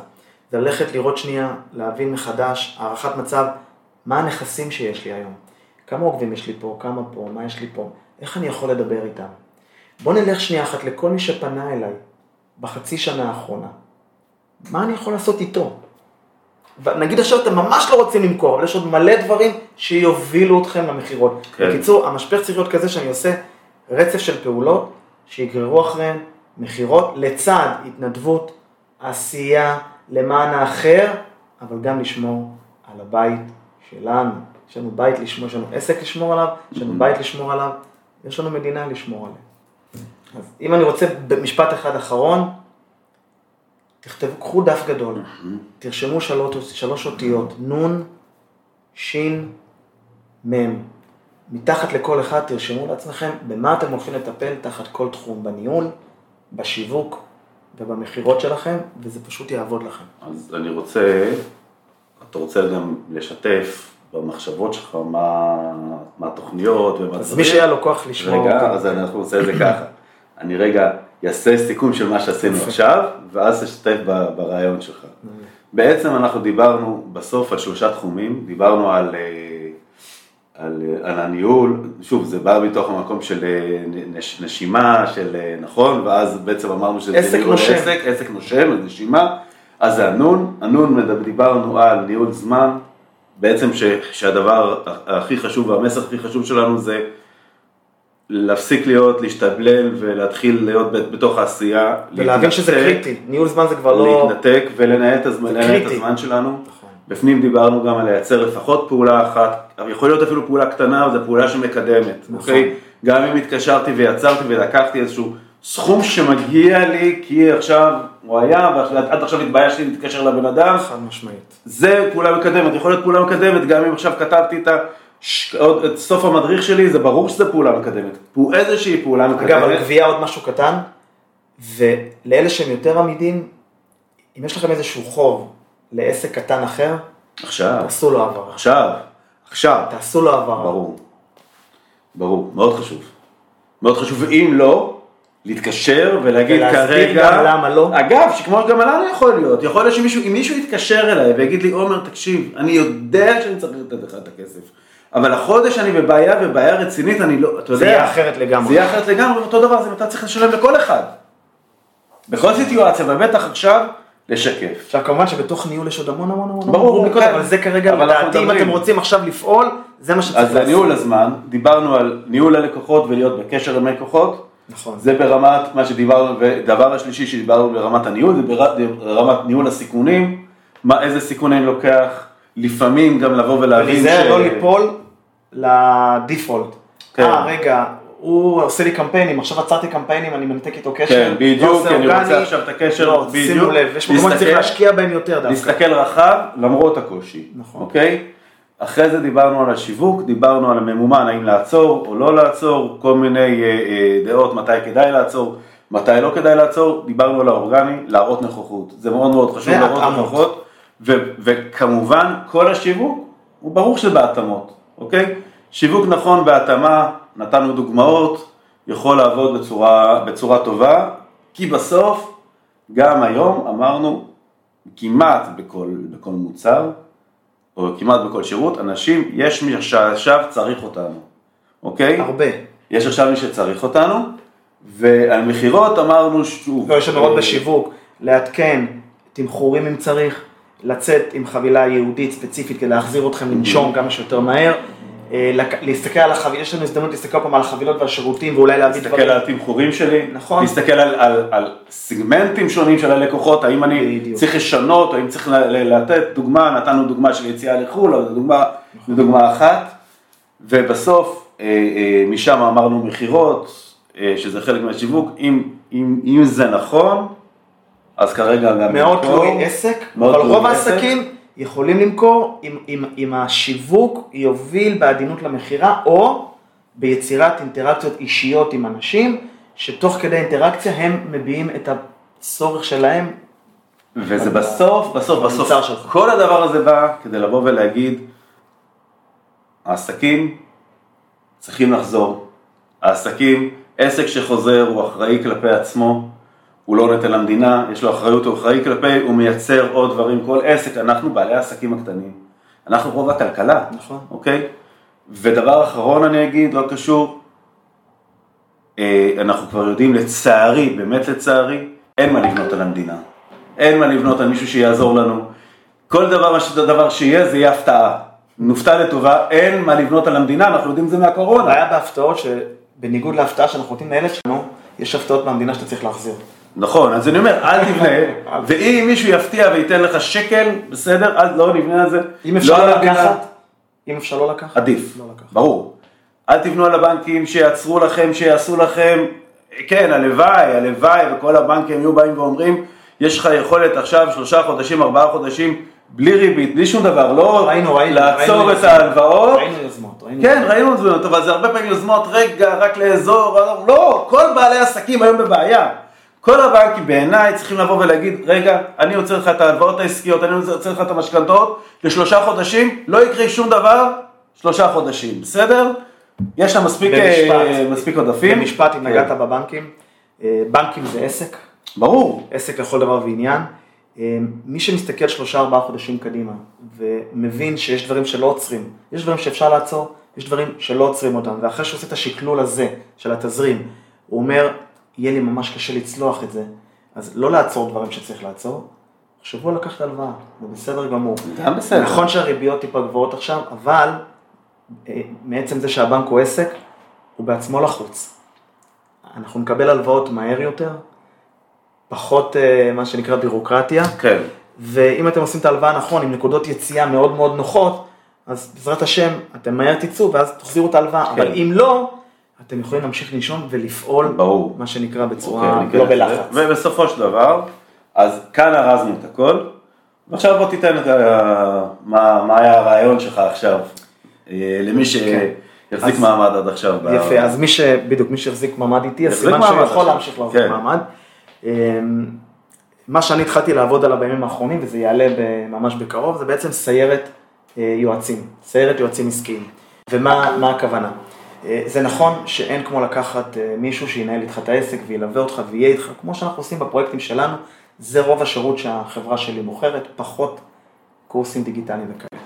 ללכת לראות שנייה, להבין מחדש, הערכת מצב, מה הנכסים שיש לי היום. כמה עוקבים יש לי פה, כמה פה, מה יש לי פה, איך אני יכול לדבר איתם. בוא נלך שנייה אחת לכל מי שפנה אליי בחצי שנה האחרונה. מה אני יכול לעשות איתו? נגיד עכשיו אתם ממש לא רוצים למכור, אבל יש עוד מלא דברים שיובילו אתכם למכירות. כן. בקיצור, המשפך צריך להיות כזה שאני עושה רצף של פעולות שיגררו אחריהן מכירות לצד התנדבות, עשייה למען האחר, אבל גם לשמור על הבית שלנו. יש לנו בית לשמור, יש לנו עסק לשמור עליו, יש לנו בית לשמור עליו, יש לנו מדינה לשמור עליה. אז אם אני רוצה במשפט אחד אחרון, תכתבו, קחו דף גדול, תרשמו שלוש, שלוש אותיות, נון, שין, מם. מתחת לכל אחד תרשמו לעצמכם במה אתם הולכים לטפל תחת כל תחום, בניהול, בשיווק ובמכירות שלכם, וזה פשוט יעבוד לכם. אז אני רוצה, אתה רוצה גם לשתף במחשבות שלך מה, מה התוכניות ומה אז מי שהיה לו כוח לשמוע רגע, אותי. אז אנחנו נעשה את זה ככה. אני רגע אעשה סיכום של מה שעשינו עכשיו, ואז תשתף ב- ברעיון שלך. בעצם אנחנו דיברנו בסוף על שלושה תחומים, דיברנו על, אה, על, אה, על הניהול, שוב, זה בא מתוך המקום של אה, נש, נשימה, של נכון, ואז בעצם אמרנו שזה עסק ניהול נושם. עסק, עסק נושם, אז נשימה, אז זה הנון, הנון דיברנו על ניהול זמן, בעצם ש, שהדבר הכי חשוב והמסר הכי חשוב שלנו זה להפסיק להיות, להשתבלל ולהתחיל להיות בתוך העשייה. ולהבין שזה קריטי, ניהול זמן זה כבר לא... להתנתק ולנהל את הזמן, את. הזמן שלנו. נכון. בפנים דיברנו גם על לייצר לפחות פעולה אחת, אבל יכול להיות אפילו פעולה קטנה, זו פעולה שמקדמת, נכון. אוקיי? גם אם התקשרתי ויצרתי ולקחתי איזשהו סכום שמגיע לי כי עכשיו הוא היה, ועד עכשיו התביישתי להתקשר לבן אדם, חד משמעית. זה פעולה מקדמת, יכול להיות פעולה מקדמת, גם אם עכשיו כתבתי את, ה... את סוף המדריך שלי, זה ברור שזה פעולה מקדמת, פו- איזושהי פעולה מקדמת. אגב, על גבייה עוד משהו קטן, ולאלה שהם יותר עמידים, אם יש לכם איזשהו חוב לעסק קטן אחר, עכשיו, תעשו לו העברה. עכשיו, עכשיו. תעשו לו העברה. ברור, ברור, מאוד חשוב. מאוד חשוב, ואם לא, להתקשר ולהגיד ולהסביר כרגע... גם למה לא. אגב, שכמו גם לנו יכול להיות, יכול להיות שמישהו, אם מישהו יתקשר אליי ויגיד לי, עומר, תקשיב, אני יודע שאני צריך לתת לך את הכסף, אבל החודש אני בבעיה ובעיה רצינית, אני לא, אתה יודע... זה יהיה אחרת לגמרי. זה יהיה אחרת לגמרי, אותו דבר, זה אתה צריך לשלם לכל אחד. בכל סיטואציה, ובטח עכשיו, לשקף. עכשיו כמובן שבתוך ניהול יש עוד המון המון המון ברור, רובריקות, כן. אבל זה כרגע אבל לדעתי אם. אתם רוצים עכשיו לפעול, זה מה שצריך אז זה ניהול הזמן, דיברנו על ניהול הלקוחות ולהיות בקשר עם לקוחות, נכון. זה ברמת מה שדיברנו, ודבר השלישי שדיברנו ברמת הניהול, זה בר- ברמת ניהול הסיכונים, מה, איזה סיכון אני לוקח, לפעמים גם לבוא ולהבין ולהיזהר לא ליפול לדיפולט. כן. אה, רגע, הוא עושה לי קמפיינים, עכשיו עצרתי קמפיינים, אני מנתק איתו קשר. כן, לא בדיוק, אני. רוצה עכשיו את הקשר, לא, בדיוק. שימו לב, יש מקומות שצריך להשקיע בהם יותר דווקא. להסתכל רחב למרות הקושי, נכון. אוקיי? אחרי זה דיברנו על השיווק, דיברנו על הממומן, האם לעצור או לא לעצור, כל מיני אה, אה, דעות מתי כדאי לעצור, מתי לא כדאי לעצור, דיברנו על האורגני, להראות נוכחות, זה מאוד מאוד חשוב להראות. נוכחות, ו- וכמובן כל השיווק, הוא ברור שזה בהתאמות, אוקיי? שיווק נכון בהתאמה, נתנו דוגמאות, יכול לעבוד בצורה, בצורה טובה, כי בסוף, גם היום אמרנו, כמעט בכל, בכל מוצר, או כמעט בכל שירות, אנשים, יש מי שעכשיו צריך אותנו, אוקיי? הרבה. יש עכשיו מי שצריך אותנו, ועל מכירות אמרנו שוב. לא, יש לנו עוד אה, בשיווק, לעדכן תמחורים אם צריך, לצאת עם חבילה ייעודית ספציפית כדי להחזיר אתכם לנשום כמה שיותר מהר, אה, להסתכל על החבילות, יש לנו הזדמנות להסתכל פעם על החבילות והשירותים ואולי להביא להסתכל דברים. על התמחורים שלי, נכון. להסתכל על, על, על סגמנטים שונים של הלקוחות, האם אני בדיוק. צריך לשנות, האם צריך לתת דוגמה, נתנו דוגמה של יציאה לחו"ל, אבל זו דוגמה, זו דוגמה אחת, ובסוף אה, אה, משם אמרנו מכירות, שזה חלק מהשיווק, אם, אם, אם זה נכון, אז כרגע גם מאוד. תלוי עסק, אבל רוב עסק. העסקים יכולים למכור אם, אם, אם השיווק יוביל בעדינות למכירה או ביצירת אינטראקציות אישיות עם אנשים, שתוך כדי אינטראקציה הם מביעים את הצורך שלהם. וזה בסוף, בסוף, בסוף, שלך. כל הדבר הזה בא כדי לבוא ולהגיד, העסקים צריכים לחזור. העסקים, עסק שחוזר הוא אחראי כלפי עצמו, הוא לא נטל למדינה, יש לו אחריות, הוא אחראי כלפי, הוא מייצר עוד דברים, כל עסק, אנחנו בעלי העסקים הקטנים, אנחנו רוב הכלכלה, נכון. אוקיי? ודבר אחרון אני אגיד, לא קשור, אה, אנחנו כבר יודעים לצערי, באמת לצערי, אין מה לבנות על המדינה. אין מה לבנות על מישהו שיעזור לנו. כל דבר, דבר שיהיה, זה יהיה הפתעה. נופתע לטובה, אין מה לבנות על המדינה, אנחנו יודעים זה מהקורונה. הבעיה בהפתעות שבניגוד להפתעה שאנחנו נותנים לילד שלנו, יש הפתעות מהמדינה שאתה צריך להחזיר. נכון, אז אני אומר, אל תבנה, ואם מישהו יפתיע וייתן לך שקל, בסדר, אל, לא נבנה על זה. אם אפשר לא המדינה. לקחת, אם אפשר לא לקחת, עדיף, לא לקחת. ברור. אל תבנו על הבנקים שיעצרו לכם, שיעשו לכם, כן, הלוואי, הלוואי, וכל הבנקים יהיו באים ואומרים, יש לך יכולת עכשיו שלושה חודשים, ארבעה חודשים, בלי ריבית, בלי שום דבר, לא ראינו, ראינו, לעצור ראינו את יוזמות. ההלוואות. ראינו יוזמות, ראינו כן, ראינו זה, אבל זה הרבה פעמים יוזמות, רגע, רק לאזור, לא, כל בעלי העסקים היום בבעיה. כל הבנקים בעיניי צריכים לבוא ולהגיד, רגע, אני עוצר לך את ההלוואות העסקיות, אני עוצר לך את המשכנתאות לשלושה חודשים, לא יקרה שום דבר, שלושה חודשים, בסדר? יש שם מספיק, אה, מספיק עודפים. במשפט, אם כן. נגעת בבנקים, אה, בנקים זה עסק, ברור. עסק לכל דבר ועניין. אה, מי שמסתכל שלושה ארבעה חודשים קדימה ומבין שיש דברים שלא עוצרים, יש דברים שאפשר לעצור, יש דברים שלא עוצרים אותם, ואחרי שהוא עושה את השקלול הזה של התזרים, הוא אומר, יהיה לי ממש קשה לצלוח את זה, אז לא לעצור דברים שצריך לעצור, תחשבו על לקחת הלוואה, זה בסדר גמור. גם בסדר. נכון שהריביות טיפה גבוהות עכשיו, אבל אה, מעצם זה שהבנק הוא עסק, הוא בעצמו לחוץ. אנחנו נקבל הלוואות מהר יותר, פחות אה, מה שנקרא בירוקרטיה, כן. ואם אתם עושים את ההלוואה נכון, עם נקודות יציאה מאוד מאוד נוחות, אז בעזרת השם, אתם מהר תצאו ואז תחזירו את ההלוואה, אבל אם לא, אתם יכולים להמשיך לנשום ולפעול, ברור. מה שנקרא אוקיי, בצורה אני לא. בלחץ. ובסופו של דבר, אז כאן ארזנו את הכל, ועכשיו בוא תיתן את ה- מה מה היה הרעיון שלך עכשיו, אה, למי שיחזיק כן. אז- מעמד עד עכשיו. ב- יפה, אז מי ש... בדיוק, מי שהחזיק מעמד איתי, אז יחזיק סימן שהוא יכול. להמשיך להחזיק כן. מעמד. אמ, מה שאני התחלתי לעבוד עליו בימים האחרונים, וזה יעלה ב- ממש בקרוב, זה בעצם סיירת אה, יועצים, סיירת יועצים עסקיים. ומה מה הכוונה? אה, זה נכון שאין כמו לקחת אה, מישהו שינהל איתך את העסק וילווה אותך ויהיה איתך, כמו שאנחנו עושים בפרויקטים שלנו, זה רוב השירות שהחברה שלי מוכרת, פחות קורסים דיגיטליים וכאלה.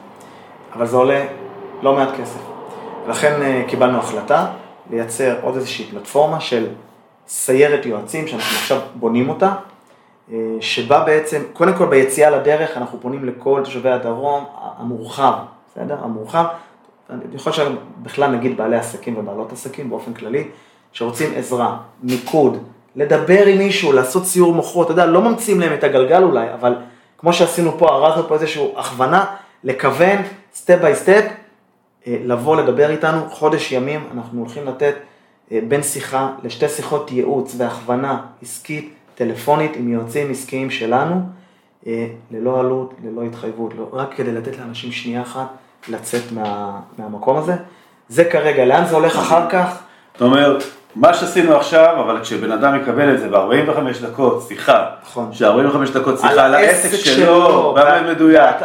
אבל זה עולה לא מעט כסף. לכן אה, קיבלנו החלטה לייצר עוד איזושהי פלטפורמה של סיירת יועצים, שאנחנו עכשיו בונים אותה, שבה בעצם, קודם כל ביציאה לדרך אנחנו פונים לכל תושבי הדרום המורחב, בסדר? המורחב, יכול שבכלל נגיד בעלי עסקים ובעלות עסקים באופן כללי, שרוצים עזרה, מיקוד, לדבר עם מישהו, לעשות סיעור מוחות, אתה יודע, לא ממציאים להם את הגלגל אולי, אבל כמו שעשינו פה, ארזנו פה איזושהי הכוונה, לכוון, step by step, לבוא לדבר איתנו, חודש ימים אנחנו הולכים לתת אה, בין שיחה לשתי שיחות ייעוץ והכוונה עסקית, טלפונית עם יועצים עסקיים שלנו, אה, ללא עלות, ללא התחייבות, לא, רק כדי לתת לאנשים שנייה אחת לצאת מה, מהמקום הזה. זה כרגע, לאן זה הולך אחר כך? אתה אומר, מה שעשינו עכשיו, אבל כשבן אדם יקבל את זה ב-45 דקות, שיחה, נכון. ש-45 דקות שיחה על העסק שלו, באופן מדויק.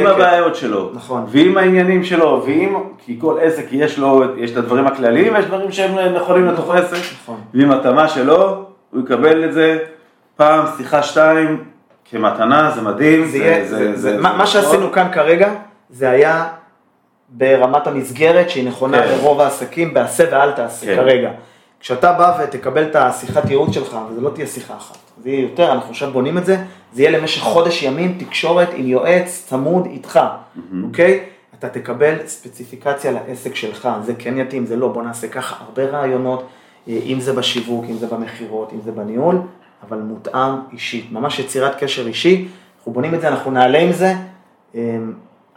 עם הבעיות שלו, נכון. ועם העניינים שלו, ועם, כי כל עסק יש לו, יש את הדברים הכלליים, ויש דברים שהם נכונים לתוך עסק, נכון. ועם התאמה שלו, הוא יקבל את זה פעם, שיחה שתיים, כמתנה, זה מדהים. זה יהיה, זה, זה, מה, מה שעשינו כאן כרגע, זה היה ברמת המסגרת שהיא נכונה כן. לרוב העסקים, בעשה ואל תעשה כן. כרגע. כשאתה בא ותקבל את השיחת ייעוץ שלך, וזה לא תהיה שיחה אחת, זה יהיה יותר, אנחנו עכשיו בונים את זה, זה יהיה למשך חודש ימים תקשורת עם יועץ צמוד איתך, אוקיי? אתה תקבל ספציפיקציה לעסק שלך, זה כן יתאים, זה לא, בוא נעשה ככה, הרבה רעיונות, אה, אם זה בשיווק, אם זה במכירות, אם זה בניהול, אבל מותאם אישית, ממש יצירת קשר אישי, אנחנו בונים את זה, אנחנו נעלה עם זה, אה,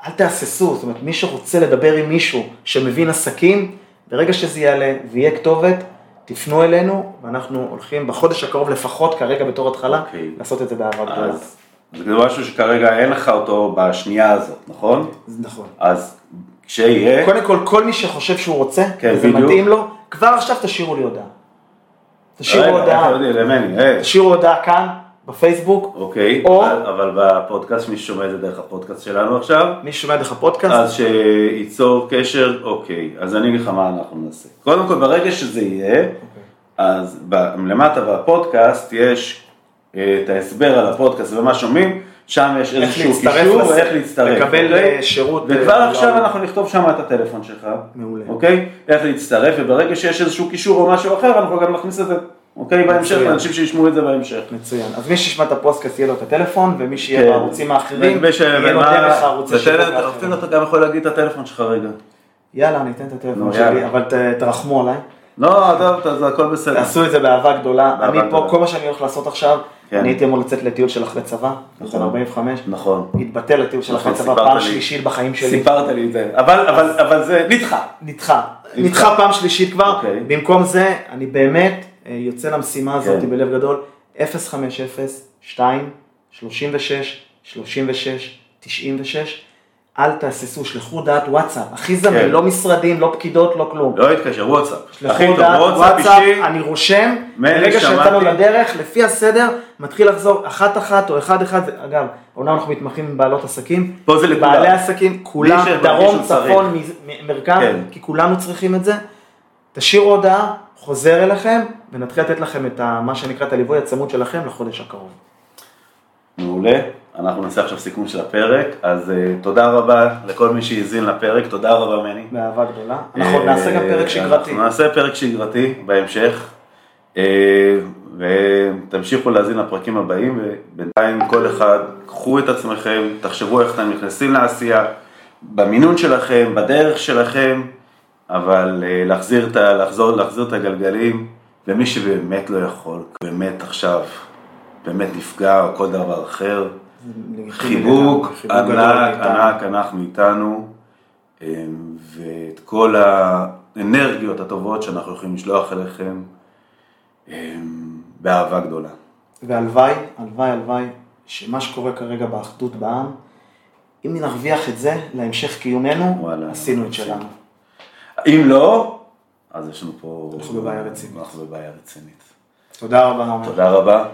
אל תהססו, זאת אומרת, מי שרוצה לדבר עם מישהו שמבין עסקים, ברגע שזה יעלה ויהיה כתובת, תפנו אלינו, ואנחנו הולכים בחודש הקרוב לפחות, כרגע בתור התחלה, אוקיי. לעשות את זה באהבה גדולה. אז זה משהו שכרגע אין לך אותו בשנייה הזאת, נכון? זה נכון. אז כשיהיה, קודם כל, כל מי שחושב שהוא רוצה, כן, וזה בדיוק. מתאים לו, כבר עכשיו תשאירו לי הודעה. תשאירו רגע, הודעה, למני, אה, תשאירו הודעה כאן, בפייסבוק, אוקיי, או- אבל- בפודקאסט, מי ששומע את זה דרך הפודקאסט שלנו עכשיו, מי ששומע דרך הפודקאסט, אז שייצור קשר, אוקיי, אז אני אגיד לך מה אנחנו נעשה. קודם כל, ברגע שזה יהיה, אז ב- למטה בפודקאסט יש אה, את ההסבר על הפודקאסט ומה שומעים, שם יש איזשהו קישור לס- ואיך להצטרף. לקבל, אוקיי? אה, שירות, וכבר אה, עכשיו לא- אנחנו נכתוב שם את הטלפון שלך. מעולה. אוקיי? איך להצטרף, וברגע שיש איזשהו קישור או משהו אחר, אנחנו גם נכניס את זה. אוקיי? בהמשך. לאנשים שישמעו את זה בהמשך. מצוין. אז מי שישמע את הפודקאסט יהיה לו את הטלפון, ומי שיהיה כן. בערוצים האחרים, יהיה לו דרך הערוצי שיווק האחרים. אתה גם יכול להגיד את הטלפון שלך רגע. יאללה, אני אתן את הטלפון שלי. אבל ת- תרחמו עליי. לא, טוב, טוב, זה הכל בסדר. תעשו את זה באהבה גדולה. באהבה אני פה, גדולה. כל מה שאני הולך לעשות עכשיו, כן. אני הייתי אמור לצאת לטיול של אחרי צבא, נכון. בן 45, נכון. התבטל לטיול של אחרי נכון, צבא, סיפרת פעם לי. שלישית בחיים שלי. סיפרת לי את זה, אבל, אבל, אבל זה נדחה. נדחה. נדחה פעם שלישית כבר. אוקיי. במקום זה, אני באמת יוצא למשימה הזאת כן. בלב גדול. 050 2 36 36 96. אל תהססו, שלחו דעת וואטסאפ. הכי זמין, כן. לא משרדים, לא פקידות, לא כלום. לא התקשר, וואטסאפ. שלחו הודעת וואטסאפ וואטסאפ, אישי. אני רושם, ברגע. שיצאנו לדרך, לפי הסדר, מתחיל לחזור אחת אחת או אחד אחד, זה- אגב, אומנם אנחנו מתמחים עם בעלות עסקים, פה זה לכולם. בעלי עסקים, כולם, דרום. צפון, מרכז, כן. כי כולנו צריכים את זה, תשאירו הודעה, חוזר אליכם, ונתחיל לתת לכם את ה- מה שנקרא את הליווי הצמוד שלכם לחודש הקרוב. מעולה. אנחנו נעשה עכשיו סיכום של הפרק, אז uh, תודה רבה לכל מי שהאזין לפרק, תודה רבה מני. באהבה גדולה. אנחנו עוד נעשה גם פרק אה, שגרתי. אנחנו נעשה פרק שגרתי בהמשך, אה, ותמשיכו להאזין לפרקים הבאים, ובינתיים כל אחד, קחו את עצמכם, תחשבו איך אתם נכנסים לעשייה, במינון שלכם, בדרך שלכם, אבל אה, להחזיר את, לחזור, להחזיר את הגלגלים, למי שבאמת לא יכול, באמת עכשיו, באמת נפגע או כל דבר אחר. חיבוק ענק, מאיתנו. ענק, אנחנו איתנו, אמ, ואת כל האנרגיות הטובות שאנחנו יכולים לשלוח אליכם אמ, באהבה גדולה. והלוואי, הלוואי, הלוואי, שמה שקורה כרגע באחדות בעם, אם נרוויח את זה להמשך קיומנו, וואלה. עשינו את שלנו. אם לא, אז יש לנו פה... אנחנו בבעיה רצינית. אנחנו בבעיה רצינית. תודה רבה. תודה רבה.